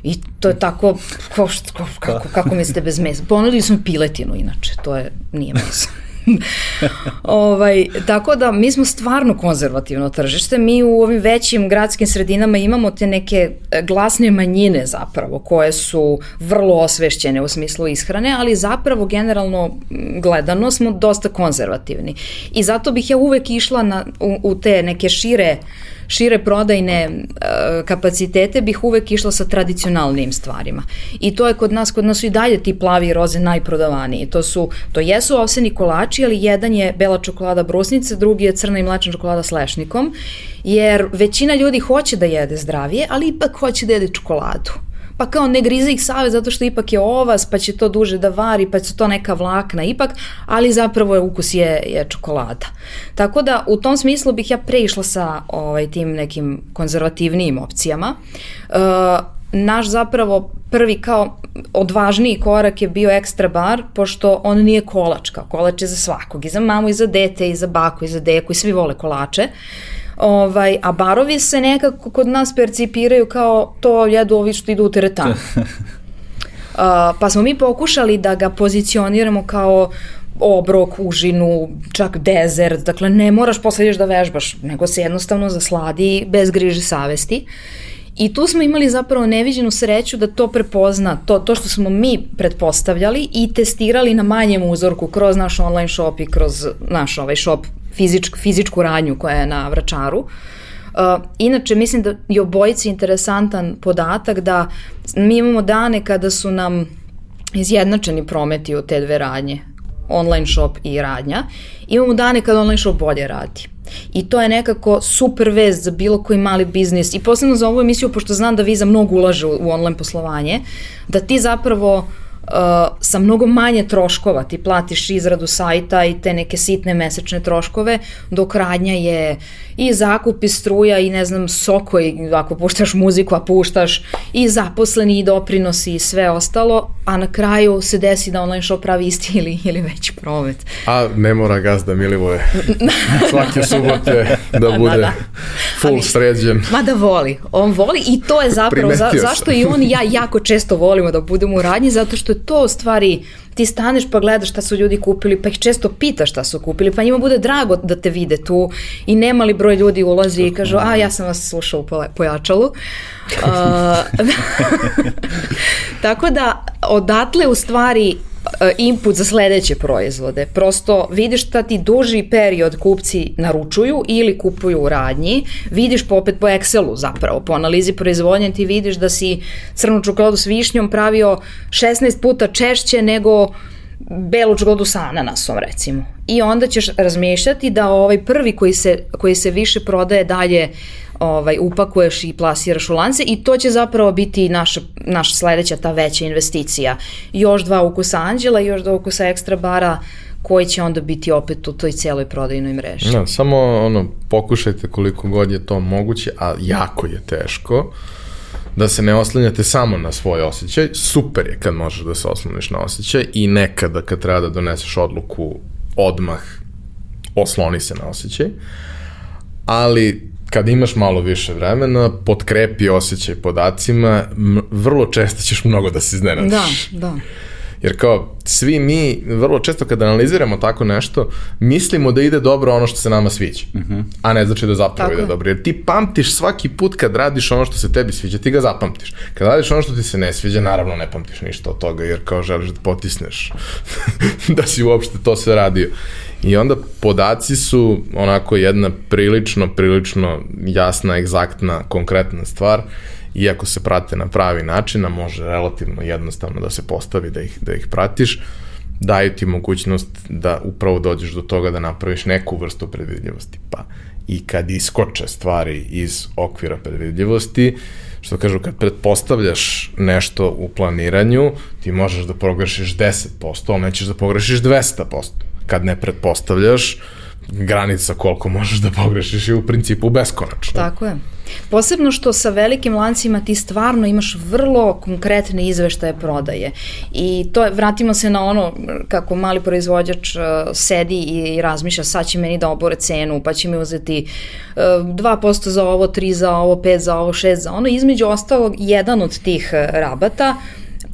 I to je tako, ko, ko, kako, kako mislite bez mesa? Ponudili smo piletinu inače, to je, nije meso. ovaj, tako da mi smo stvarno konzervativno tržište. Mi u ovim većim gradskim sredinama imamo te neke e, glasne manjine zapravo koje su vrlo osvešćene u smislu ishrane, ali zapravo generalno gledano smo dosta konzervativni. I zato bih ja uvek išla na, u, u te neke šire uh, šire prodajne uh, kapacitete bih uvek išla sa tradicionalnim stvarima. I to je kod nas, kod nas su i dalje ti plavi roze najprodavaniji. To su, to jesu ovseni kolači, ali jedan je bela čokolada brusnice, drugi je crna i mlečna čokolada s lešnikom, jer većina ljudi hoće da jede zdravije, ali ipak hoće da jede čokoladu pa kao ne grize ih save zato što ipak je ovas, pa će to duže da vari, pa su to neka vlakna ipak, ali zapravo je ukus je, je čokolada. Tako da u tom smislu bih ja preišla sa ovaj, tim nekim konzervativnijim opcijama. Uh, naš zapravo prvi kao odvažniji korak je bio ekstra bar, pošto on nije kolač, kao kolač je za svakog, i za mamu, i za dete, i za baku, i za deku, i svi vole kolače. Uh, Ovaj, a barovi se nekako kod nas percipiraju kao to jedu ovi što idu u teretanu. uh, pa smo mi pokušali da ga pozicioniramo kao obrok, užinu, čak dezert, dakle ne moraš posle ideš da vežbaš, nego se jednostavno zasladi bez griže savesti. I tu smo imali zapravo neviđenu sreću da to prepozna, to, to što smo mi pretpostavljali i testirali na manjem uzorku kroz naš online shop i kroz naš ovaj shop fizičk, fizičku radnju koja je na vračaru. Uh, inače, mislim da je obojici interesantan podatak da mi imamo dane kada su nam izjednačeni prometi u te dve radnje, online shop i radnja. Imamo dane kada online shop bolje radi. I to je nekako super vez za bilo koji mali biznis i posebno za ovu emisiju, pošto znam da Viza mnogo ulaže u, u online poslovanje, da ti zapravo uh, sa mnogo manje troškova, ti platiš izradu sajta i te neke sitne mesečne troškove, dok radnja je i zakup i struja i ne znam soko i ako puštaš muziku, a puštaš i zaposleni i doprinosi i sve ostalo, a na kraju se desi da online shop pravi isti ili, ili veći promet. A ne mora gazda Milivoje svake subote da bude da, da. full Ali, sređen. Ma da voli, on voli i to je zapravo, za, zašto i on i ja jako često volimo da budemo u radnji, zato što to u stvari ti staneš pa gledaš šta su ljudi kupili, pa ih često pitaš šta su kupili, pa njima bude drago da te vide tu i nemali broj ljudi ulazi i kažu, a ja sam vas slušao u pojačalu. Uh, tako da odatle u stvari input za sledeće proizvode. Prosto vidiš šta ti duži period kupci naručuju ili kupuju u radnji, vidiš po opet po Excelu zapravo, po analizi proizvodnje ti vidiš da si crnu čokoladu s višnjom pravio 16 puta češće nego belu čokoladu sa ananasom recimo. I onda ćeš razmišljati da ovaj prvi koji se, koji se više prodaje dalje ovaj, upakuješ i plasiraš u lance i to će zapravo biti naša, naša sledeća ta veća investicija. Još dva ukusa Anđela i još dva ukusa ekstra bara koji će onda biti opet u toj celoj prodajnoj mreži. Ja, samo ono, pokušajte koliko god je to moguće, a jako je teško da se ne oslanjate samo na svoj osjećaj. Super je kad možeš da se osloniš na osjećaj i nekada kad treba da doneseš odluku odmah osloni se na osjećaj. Ali kad imaš malo više vremena, potkrepi osjećaj podacima, vrlo često ćeš mnogo da se iznenadiš. Da, da. Jer kao, svi mi, vrlo često kada analiziramo tako nešto, mislimo da ide dobro ono što se nama sviđa. Uh -huh. A ne znači da zapravo tako ide je. dobro. Jer ti pamtiš svaki put kad radiš ono što se tebi sviđa, ti ga zapamtiš. Kad radiš ono što ti se ne sviđa, naravno ne pamtiš ništa od toga, jer kao želiš da potisneš da si uopšte to sve radio. I onda podaci su onako jedna prilično, prilično jasna, egzaktna, konkretna stvar iako se prate na pravi način, a može relativno jednostavno da se postavi da ih, da ih pratiš, daju ti mogućnost da upravo dođeš do toga da napraviš neku vrstu predvidljivosti. Pa i kad iskoče stvari iz okvira predvidljivosti, što kažu, kad pretpostavljaš nešto u planiranju, ti možeš da pogrešiš 10%, ali nećeš da pogrešiš 200%. Kad ne pretpostavljaš, granica koliko možeš da pogrešiš je u principu beskonačno. Tako je. Posebno što sa velikim lancima ti stvarno imaš vrlo konkretne izveštaje prodaje. I to je, vratimo se na ono kako mali proizvođač uh, sedi i razmišlja sad će meni da obore cenu, pa će mi uzeti uh, 2% za ovo, 3 za ovo, 5 za ovo, 6 za ono. Između ostalog, jedan od tih uh, rabata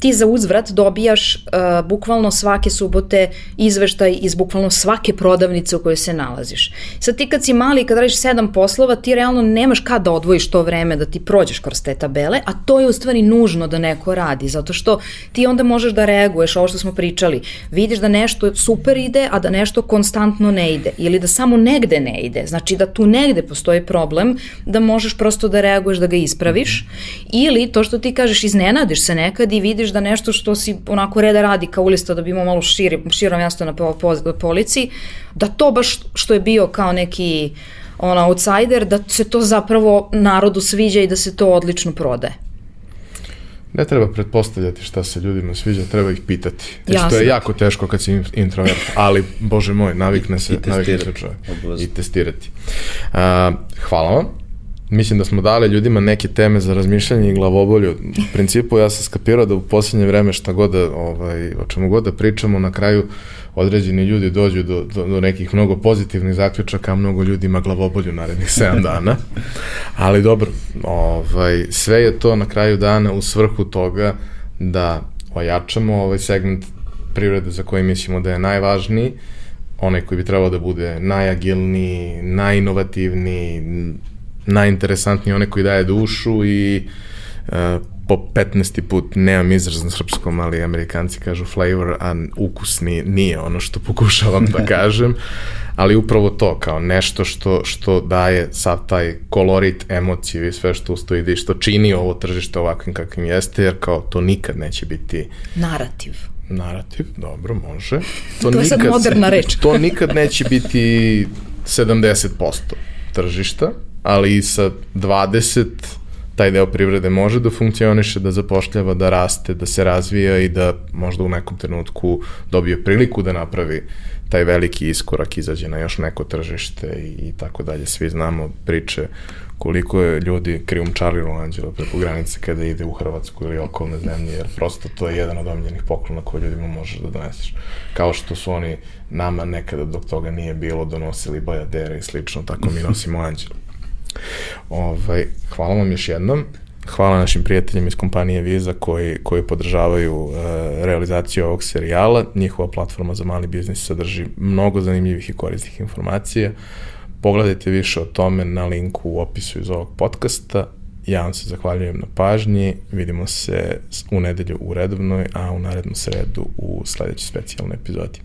ti za uzvrat dobijaš uh, bukvalno svake subote izveštaj iz bukvalno svake prodavnice u kojoj se nalaziš. Sad ti kad si mali i kad radiš sedam poslova, ti realno nemaš kad da odvojiš to vreme da ti prođeš kroz te tabele, a to je u stvari nužno da neko radi, zato što ti onda možeš da reaguješ, ovo što smo pričali, vidiš da nešto super ide, a da nešto konstantno ne ide, ili da samo negde ne ide, znači da tu negde postoji problem, da možeš prosto da reaguješ, da ga ispraviš, ili to što ti kažeš, iznenadiš se nekad i vidiš da nešto što si onako reda radi kao ulista da bi imao malo širi, širo mjesto na polici, da to baš što je bio kao neki on outsider, da se to zapravo narodu sviđa i da se to odlično prodaje. Ne treba pretpostavljati šta se ljudima sviđa, treba ih pitati. Jer što je jako teško kad si introvert, ali, bože moj, navikne se, navikne se čovjek. I testirati. Uh, hvala vam. Mislim da smo dali ljudima neke teme za razmišljanje i glavobolju. U principu ja sam skapirao da u posljednje vreme šta god da, ovaj, o čemu god da pričamo, na kraju određeni ljudi dođu do, do, do nekih mnogo pozitivnih zaključaka, a mnogo ljudi ima glavobolju narednih 7 dana. Ali dobro, ovaj, sve je to na kraju dana u svrhu toga da ojačamo ovaj segment privrede za koji mislimo da je najvažniji, onaj koji bi trebao da bude najagilniji, najinovativniji, najinteresantniji onaj koji daje dušu i uh, po 15. put, nemam izraz na srpskom, ali amerikanci kažu flavor, a ukus nije, nije ono što pokušavam da kažem, ali upravo to, kao nešto što, što daje sav taj kolorit, emociju i sve što ustoji i što čini ovo tržište ovakvim kakvim jeste, jer kao to nikad neće biti... Narativ. Narativ, dobro, može. To, to je nikad, sad moderna reč. to nikad neće biti 70% tržišta, ali i sa 20 taj deo privrede može da funkcioniše, da zapošljava, da raste, da se razvija i da možda u nekom trenutku dobije priliku da napravi taj veliki iskorak, izađe na još neko tržište i, i tako dalje. Svi znamo priče koliko je ljudi krijumčarilo anđela preko granice kada ide u Hrvatsku ili okolne zemlje, jer prosto to je jedan od omiljenih poklona koje ljudima možeš da doneseš. Kao što su oni nama nekada dok toga nije bilo donosili bajadere i slično, tako mi nosimo anđela. Ovaj, hvala vam još jednom. Hvala našim prijateljima iz kompanije Visa koji, koji podržavaju uh, realizaciju ovog serijala. Njihova platforma za mali biznis sadrži mnogo zanimljivih i korisnih informacija. Pogledajte više o tome na linku u opisu iz ovog podcasta. Ja vam se zahvaljujem na pažnji. Vidimo se u nedelju u redovnoj, a u narednu sredu u sledećoj specijalnoj epizodi.